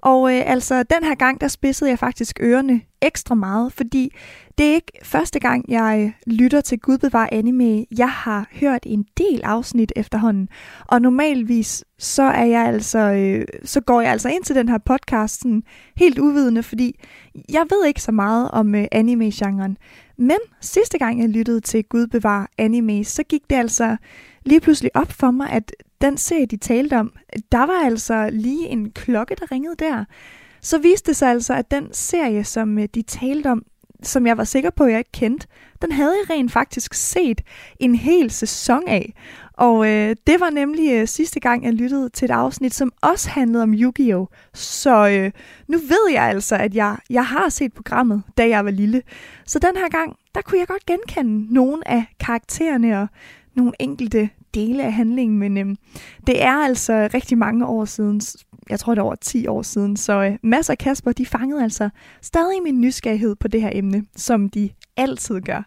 Og øh, altså, den her gang, der spidsede jeg faktisk ørerne ekstra meget, fordi det er ikke første gang, jeg øh, lytter til Gud bevar anime. Jeg har hørt en del afsnit efterhånden, og normalvis så er jeg altså, øh, så går jeg altså ind til den her podcast sådan helt uvidende, fordi jeg ved ikke så meget om øh, anime-genren. Men sidste gang jeg lyttede til Gud bevar anime, så gik det altså lige pludselig op for mig, at den serie, de talte om, der var altså lige en klokke, der ringede der. Så viste det sig altså, at den serie, som øh, de talte om, som jeg var sikker på, at jeg ikke kendte, den havde jeg rent faktisk set en hel sæson af. Og øh, det var nemlig øh, sidste gang, jeg lyttede til et afsnit, som også handlede om Yu-Gi-Oh! Så øh, nu ved jeg altså, at jeg, jeg har set programmet, da jeg var lille. Så den her gang, der kunne jeg godt genkende nogle af karaktererne og nogle enkelte dele af handlingen, men øhm, det er altså rigtig mange år siden, jeg tror det er over 10 år siden. Så øh, Mads og Kasper, de fangede altså stadig min nysgerrighed på det her emne, som de altid gør.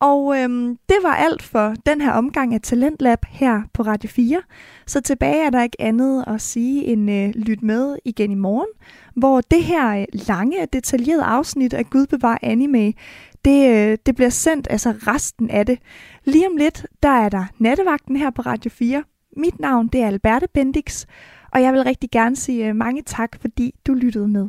Og øhm, det var alt for den her omgang af Talentlab her på Radio 4. Så tilbage er der ikke andet at sige end øh, lyt med igen i morgen, hvor det her lange lange, detaljerede afsnit af Gud bevar anime, det, øh, det bliver sendt, altså resten af det. Lige om lidt, der er der nattevagten her på Radio 4. Mit navn, det er Alberte Bendix, og jeg vil rigtig gerne sige øh, mange tak, fordi du lyttede med.